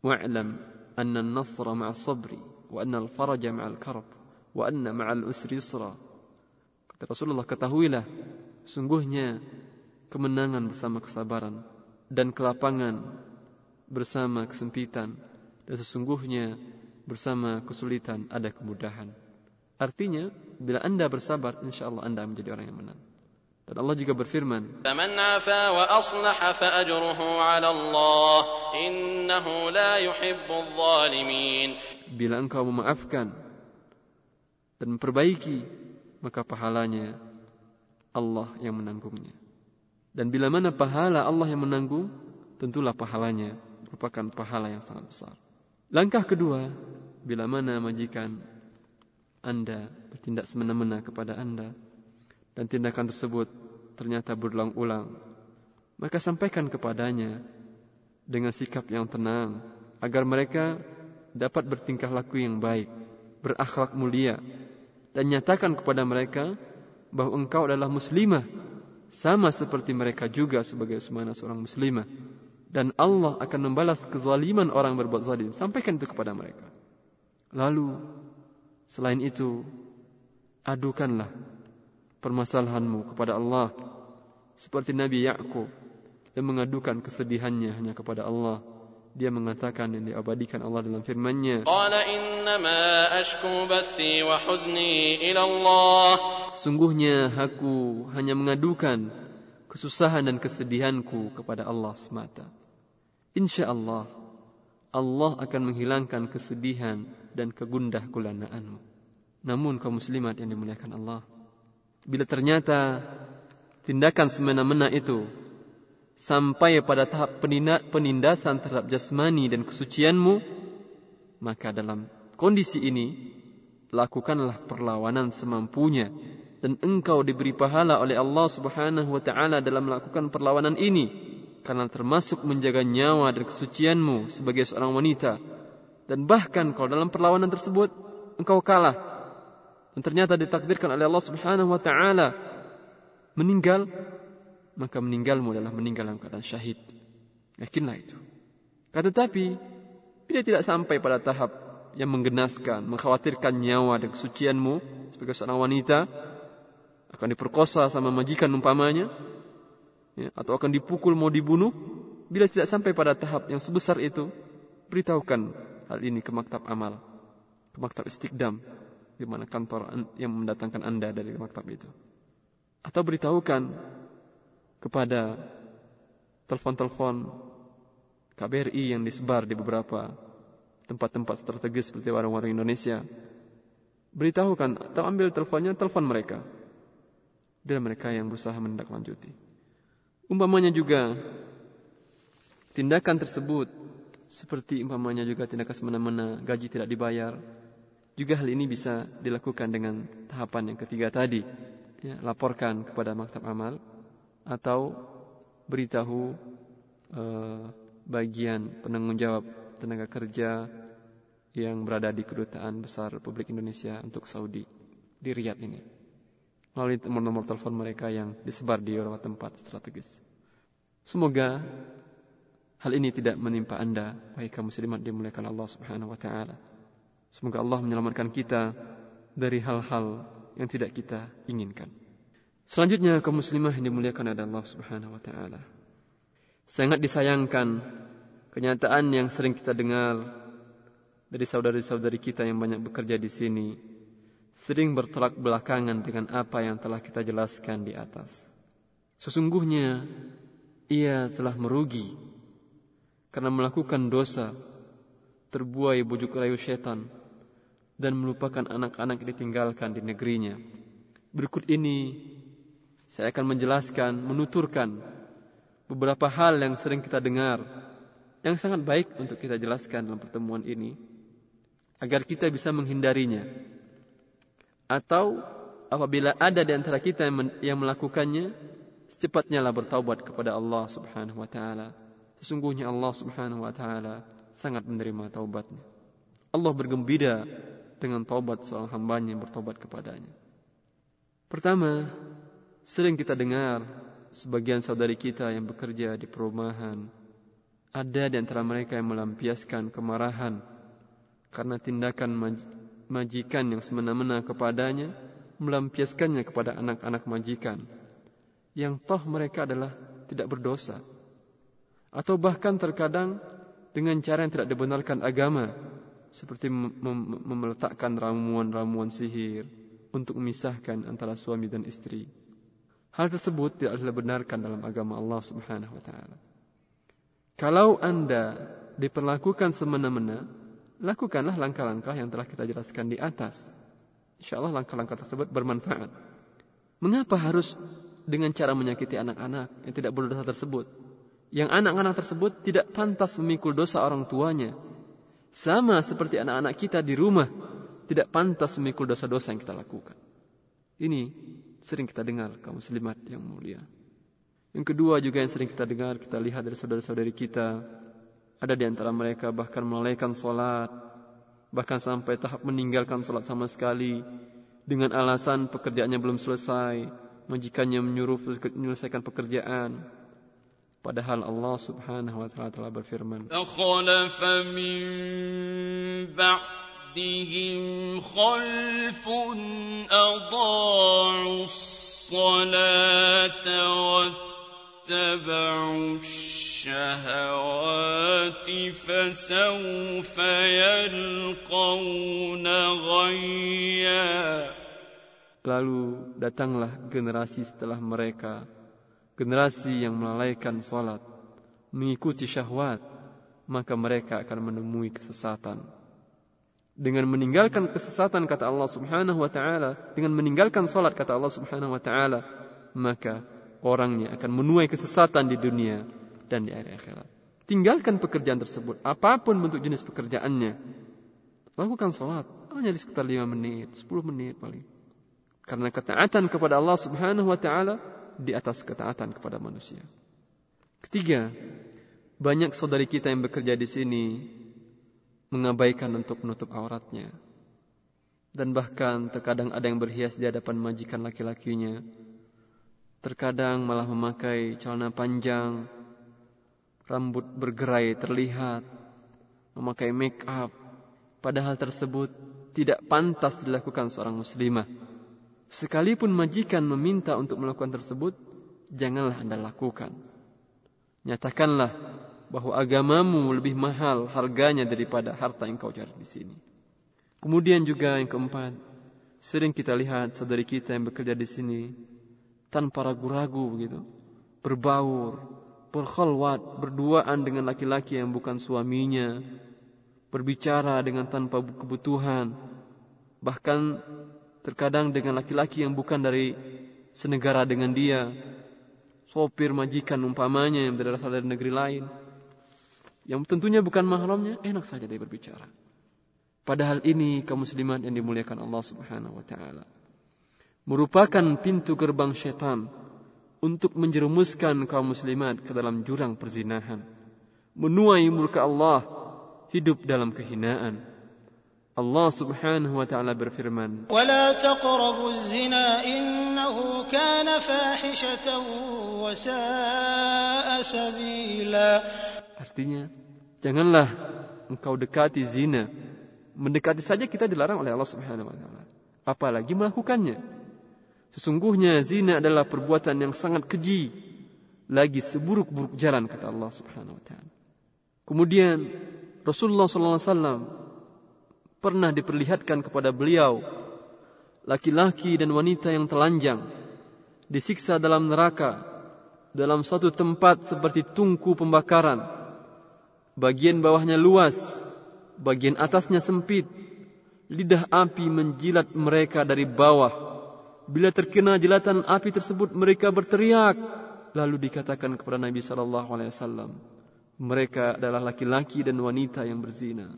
Wa'lam anna an-nasra ma'a sabri wa anna al-faraja ma'a al-karb wa anna ma'a al-usri yusra. Kata Rasulullah, ketahuilah sungguhnya kemenangan bersama kesabaran dan kelapangan bersama kesempitan dan sesungguhnya bersama kesulitan ada kemudahan. Artinya, bila Anda bersabar, insya Allah Anda menjadi orang yang menang. Dan Allah juga berfirman, "Man 'afa wa aslaha fa ajruhu 'ala Allah, innahu la yuhibbul zalimin." Bila engkau memaafkan dan memperbaiki, maka pahalanya Allah yang menanggungnya. Dan bila mana pahala Allah yang menanggung, tentulah pahalanya merupakan pahala yang sangat besar. Langkah kedua, bila mana majikan Anda bertindak semena-mena kepada Anda, dan tindakan tersebut ternyata berulang-ulang, maka sampaikan kepadanya dengan sikap yang tenang agar mereka dapat bertingkah laku yang baik, berakhlak mulia dan nyatakan kepada mereka bahwa engkau adalah muslimah sama seperti mereka juga sebagai semana seorang muslimah dan Allah akan membalas kezaliman orang berbuat zalim. Sampaikan itu kepada mereka. Lalu selain itu adukanlah permasalahanmu kepada Allah seperti Nabi Yakub yang mengadukan kesedihannya hanya kepada Allah. Dia mengatakan dan diabadikan Allah dalam firman-Nya. Qala innama ashku bathi wa huzni ila Allah. Sungguhnya aku hanya mengadukan kesusahan dan kesedihanku kepada Allah semata. Insyaallah Allah akan menghilangkan kesedihan dan kegundah gulanaanmu. Namun kaum muslimat yang dimuliakan Allah bila ternyata tindakan semena-mena itu sampai pada tahap peninda- penindasan terhadap jasmani dan kesucianmu, maka dalam kondisi ini lakukanlah perlawanan semampunya dan engkau diberi pahala oleh Allah Subhanahu wa taala dalam melakukan perlawanan ini karena termasuk menjaga nyawa dan kesucianmu sebagai seorang wanita. Dan bahkan kalau dalam perlawanan tersebut engkau kalah dan ternyata ditakdirkan oleh Allah Subhanahu wa taala meninggal maka meninggalmu adalah meninggal dalam keadaan syahid. Yakinlah itu. Kata tetapi bila tidak sampai pada tahap yang menggenaskan, mengkhawatirkan nyawa dan kesucianmu sebagai seorang wanita, akan diperkosa sama majikan umpamanya, ya, atau akan dipukul mau dibunuh, bila tidak sampai pada tahap yang sebesar itu, beritahukan hal ini ke maktab amal, ke maktab istiqdam, di mana kantor an- yang mendatangkan anda dari maktab itu. Atau beritahukan kepada telepon-telepon KBRI yang disebar di beberapa tempat-tempat strategis seperti warung-warung Indonesia. Beritahukan atau ambil teleponnya, telepon mereka. Bila mereka yang berusaha menindaklanjuti. Umpamanya juga tindakan tersebut seperti umpamanya juga tindakan semena-mena gaji tidak dibayar. Juga hal ini bisa dilakukan dengan tahapan yang ketiga tadi. Ya, laporkan kepada maktab amal atau beritahu eh, bagian penanggung jawab tenaga kerja yang berada di kedutaan besar Republik Indonesia untuk Saudi di Riyadh ini melalui nomor-nomor telepon mereka yang disebar di beberapa tempat strategis. Semoga hal ini tidak menimpa Anda, wahai kaum muslimat dimuliakan Allah Subhanahu wa taala. Semoga Allah menyelamatkan kita dari hal-hal yang tidak kita inginkan. Selanjutnya kaum muslimah yang dimuliakan oleh Allah Subhanahu wa taala. Sangat disayangkan kenyataan yang sering kita dengar dari saudari-saudari kita yang banyak bekerja di sini sering bertolak belakangan dengan apa yang telah kita jelaskan di atas. Sesungguhnya ia telah merugi karena melakukan dosa, terbuai bujuk rayu setan, dan melupakan anak-anak yang ditinggalkan di negerinya. Berikut ini saya akan menjelaskan, menuturkan beberapa hal yang sering kita dengar, yang sangat baik untuk kita jelaskan dalam pertemuan ini, agar kita bisa menghindarinya. Atau apabila ada di antara kita yang, melakukannya, secepatnya lah bertaubat kepada Allah Subhanahu wa taala. Sesungguhnya Allah Subhanahu wa taala sangat menerima taubatnya. Allah bergembira dengan taubat seorang hambanya yang bertobat kepadanya. Pertama, sering kita dengar sebagian saudari kita yang bekerja di perumahan, ada di antara mereka yang melampiaskan kemarahan karena tindakan maj majikan yang semena-mena kepadanya, melampiaskannya kepada anak-anak majikan, yang toh mereka adalah tidak berdosa. Atau bahkan terkadang dengan cara yang tidak dibenarkan agama, seperti mem ramuan-ramuan sihir untuk memisahkan antara suami dan istri. Hal tersebut tidak dibenarkan dalam agama Allah Subhanahu wa taala. Kalau Anda diperlakukan semena-mena, lakukanlah langkah-langkah yang telah kita jelaskan di atas. Insya Allah langkah-langkah tersebut bermanfaat. Mengapa harus dengan cara menyakiti anak-anak yang tidak berdosa tersebut? Yang anak-anak tersebut tidak pantas memikul dosa orang tuanya, sama seperti anak-anak kita di rumah tidak pantas memikul dosa-dosa yang kita lakukan. Ini sering kita dengar kaum muslimat yang mulia. Yang kedua juga yang sering kita dengar, kita lihat dari saudara-saudari kita. Ada di antara mereka bahkan melalaikan sholat. Bahkan sampai tahap meninggalkan sholat sama sekali. Dengan alasan pekerjaannya belum selesai. Majikannya menyuruh menyelesaikan pekerjaan. Padahal Allah Subhanahu wa taala telah berfirman, "Fakhalafa min ba'dihim khalfun adha'u as-salata wattaba'u ash-shahawati fasawfa yalqawna ghayya." Lalu datanglah generasi setelah mereka generasi yang melalaikan salat, mengikuti syahwat, maka mereka akan menemui kesesatan. Dengan meninggalkan kesesatan kata Allah Subhanahu wa taala, dengan meninggalkan salat kata Allah Subhanahu wa taala, maka orangnya akan menuai kesesatan di dunia dan di akhirat. Tinggalkan pekerjaan tersebut, apa pun bentuk jenis pekerjaannya. Lakukan salat hanya di sekitar 5 menit, 10 menit paling. Karena ketaatan kepada Allah Subhanahu wa taala di atas ketaatan kepada manusia. Ketiga, banyak saudari kita yang bekerja di sini mengabaikan untuk menutup auratnya. Dan bahkan terkadang ada yang berhias di hadapan majikan laki-lakinya. Terkadang malah memakai celana panjang, rambut bergerai terlihat, memakai make up. Padahal tersebut tidak pantas dilakukan seorang muslimah. Sekalipun majikan meminta untuk melakukan tersebut, janganlah Anda lakukan. Nyatakanlah bahwa agamamu lebih mahal harganya daripada harta yang kau cari di sini. Kemudian juga yang keempat, sering kita lihat saudari kita yang bekerja di sini tanpa ragu-ragu begitu, berbaur, berkhalwat, berduaan dengan laki-laki yang bukan suaminya, berbicara dengan tanpa kebutuhan, bahkan Terkadang dengan laki-laki yang bukan dari senegara dengan dia. Sopir majikan umpamanya yang berasal dari negeri lain. Yang tentunya bukan mahramnya, enak saja dia berbicara. Padahal ini kaum muslimat yang dimuliakan Allah Subhanahu wa taala. Merupakan pintu gerbang syaitan untuk menjerumuskan kaum muslimat ke dalam jurang perzinahan. Menuai murka Allah, hidup dalam kehinaan Allah Subhanahu wa taala berfirman, "Wala taqrabu zina innahu kana fahishatan wa sa'a sabila." Artinya, janganlah engkau dekati zina. Mendekati saja kita dilarang oleh Allah Subhanahu wa taala. Apalagi melakukannya. Sesungguhnya zina adalah perbuatan yang sangat keji, lagi seburuk-buruk jalan kata Allah Subhanahu wa taala. Kemudian Rasulullah sallallahu alaihi wasallam pernah diperlihatkan kepada beliau laki-laki dan wanita yang telanjang disiksa dalam neraka dalam suatu tempat seperti tungku pembakaran. Bagian bawahnya luas, bagian atasnya sempit. Lidah api menjilat mereka dari bawah. Bila terkena jilatan api tersebut mereka berteriak. Lalu dikatakan kepada Nabi sallallahu alaihi wasallam, mereka adalah laki-laki dan wanita yang berzina.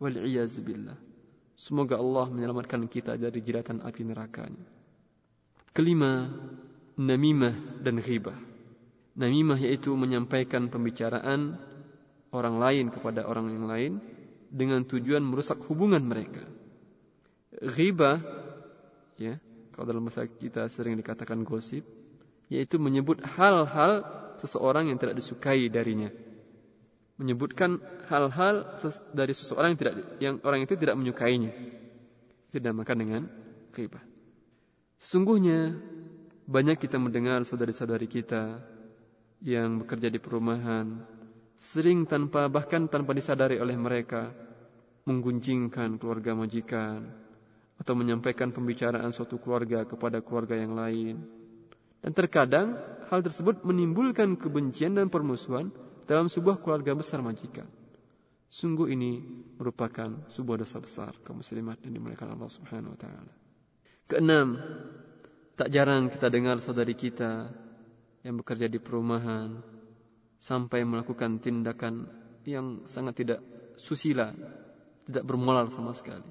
Billah. Semoga Allah menyelamatkan kita dari jilatan api nerakanya. Kelima, namimah dan ghibah. Namimah yaitu menyampaikan pembicaraan orang lain kepada orang yang lain dengan tujuan merusak hubungan mereka. Ghibah, ya, kalau dalam bahasa kita sering dikatakan gosip, yaitu menyebut hal-hal seseorang yang tidak disukai darinya. Menyebutkan hal-hal dari seseorang yang tidak yang orang itu tidak menyukainya. Itu dinamakan dengan ghibah. Sesungguhnya banyak kita mendengar saudari-saudari kita yang bekerja di perumahan sering tanpa bahkan tanpa disadari oleh mereka menggunjingkan keluarga majikan atau menyampaikan pembicaraan suatu keluarga kepada keluarga yang lain dan terkadang hal tersebut menimbulkan kebencian dan permusuhan dalam sebuah keluarga besar majikan. Sungguh ini merupakan sebuah dosa besar kaum muslimat yang dimuliakan Allah Subhanahu wa taala. Keenam, tak jarang kita dengar saudari kita yang bekerja di perumahan sampai melakukan tindakan yang sangat tidak susila, tidak bermoral sama sekali.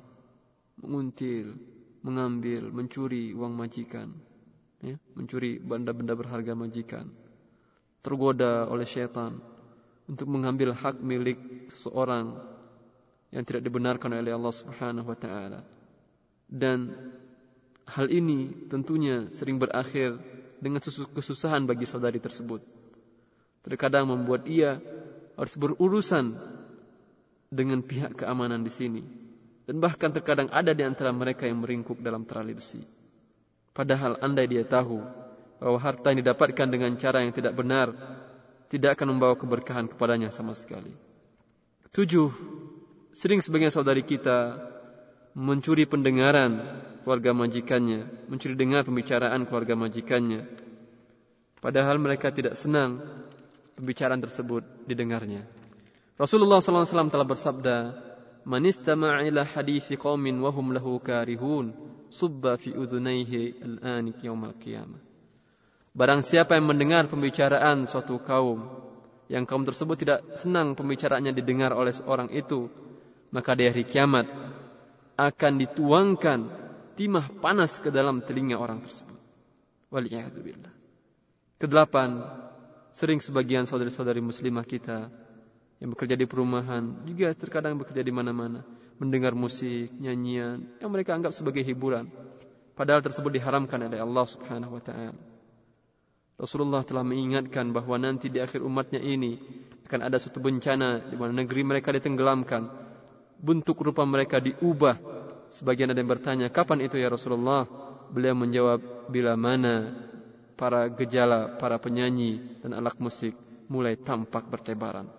Menguntil, mengambil, mencuri uang majikan, ya, mencuri benda-benda berharga majikan, tergoda oleh syaitan untuk mengambil hak milik seseorang yang tidak dibenarkan oleh Allah Subhanahu wa taala. Dan hal ini tentunya sering berakhir dengan kesusahan bagi saudari tersebut. Terkadang membuat ia harus berurusan dengan pihak keamanan di sini. Dan bahkan terkadang ada di antara mereka yang meringkuk dalam terali besi. Padahal andai dia tahu bahwa harta yang didapatkan dengan cara yang tidak benar tidak akan membawa keberkahan kepadanya sama sekali. Tujuh, sering sebagian saudari kita mencuri pendengaran keluarga majikannya, mencuri dengar pembicaraan keluarga majikannya. Padahal mereka tidak senang pembicaraan tersebut didengarnya. Rasulullah SAW telah bersabda, "Man hadithi qaumin wa hum lahu karihun, subba fi udhunaihi al-anik yaumal qiyamah. Barang siapa yang mendengar pembicaraan suatu kaum yang kaum tersebut tidak senang pembicaraannya didengar oleh seorang itu, maka di hari kiamat akan dituangkan timah panas ke dalam telinga orang tersebut. Waliyahzubillah. Kedelapan, sering sebagian saudari-saudari muslimah kita yang bekerja di perumahan juga terkadang bekerja di mana-mana mendengar musik, nyanyian yang mereka anggap sebagai hiburan. Padahal tersebut diharamkan oleh Allah Subhanahu wa taala. Rasulullah telah mengingatkan bahwa nanti di akhir umatnya ini akan ada suatu bencana di mana negeri mereka ditenggelamkan. Bentuk rupa mereka diubah. Sebagian ada yang bertanya, kapan itu ya Rasulullah? Beliau menjawab, bila mana para gejala, para penyanyi dan alat musik mulai tampak bertebaran.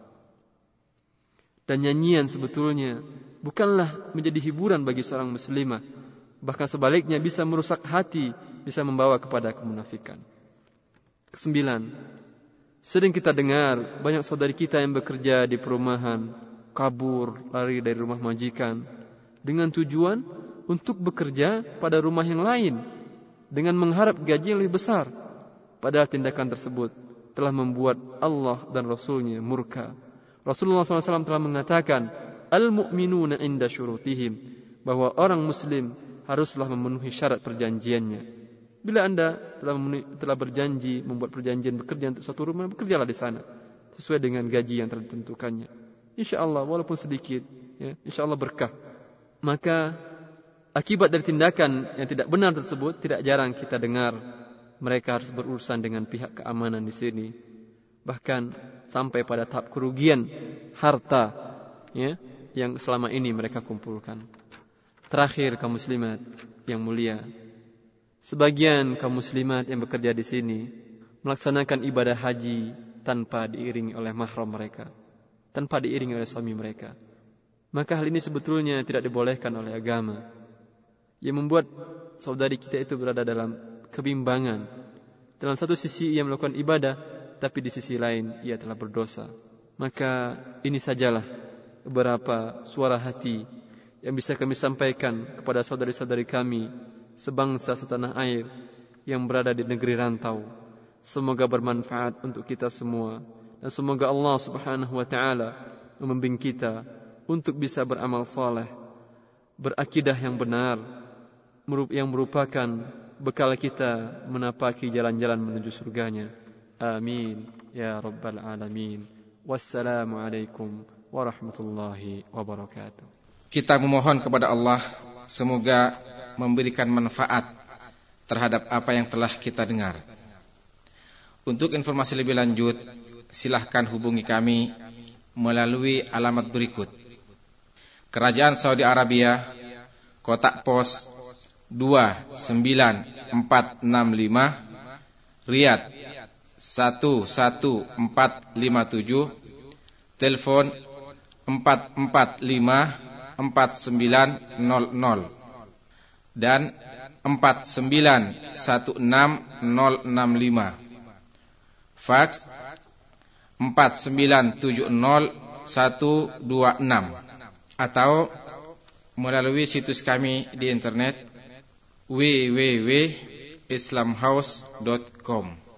Dan nyanyian sebetulnya bukanlah menjadi hiburan bagi seorang muslimah. Bahkan sebaliknya bisa merusak hati, bisa membawa kepada kemunafikan. Kesembilan, sering kita dengar banyak saudari kita yang bekerja di perumahan, kabur, lari dari rumah majikan, dengan tujuan untuk bekerja pada rumah yang lain, dengan mengharap gaji yang lebih besar. Padahal tindakan tersebut telah membuat Allah dan Rasulnya murka. Rasulullah SAW telah mengatakan, al-mu'minuna inda syurutihim bahwa orang muslim haruslah memenuhi syarat perjanjiannya. Bila Anda telah telah berjanji membuat perjanjian bekerja untuk satu rumah, bekerjalah di sana sesuai dengan gaji yang telah ditentukannya. Insya Allah walaupun sedikit, ya, insya Allah berkah. Maka akibat dari tindakan yang tidak benar tersebut tidak jarang kita dengar mereka harus berurusan dengan pihak keamanan di sini. Bahkan sampai pada tahap kerugian harta ya yang selama ini mereka kumpulkan. Terakhir kaum muslimat yang mulia. Sebagian kaum muslimat yang bekerja di sini melaksanakan ibadah haji tanpa diiringi oleh mahram mereka, tanpa diiringi oleh suami mereka. Maka hal ini sebetulnya tidak dibolehkan oleh agama. Yang membuat saudari kita itu berada dalam kebimbangan Dalam satu sisi ia melakukan ibadah, tapi di sisi lain ia telah berdosa. Maka ini sajalah beberapa suara hati yang bisa kami sampaikan kepada saudari-saudari kami sebangsa setanah air yang berada di negeri rantau. Semoga bermanfaat untuk kita semua dan semoga Allah Subhanahu wa taala membimbing kita untuk bisa beramal saleh, berakidah yang benar, yang merupakan bekal kita menapaki jalan-jalan menuju surganya. Amin ya rabbal alamin. Wassalamualaikum warahmatullahi wabarakatuh. Kita memohon kepada Allah semoga memberikan manfaat terhadap apa yang telah kita dengar. Untuk informasi lebih lanjut, silahkan hubungi kami melalui alamat berikut. Kerajaan Saudi Arabia, Kotak Pos 29465, Riyadh 11457 telepon 445 4900 dan 4916065 fax 4970126 atau melalui situs kami di internet www.islamhouse.com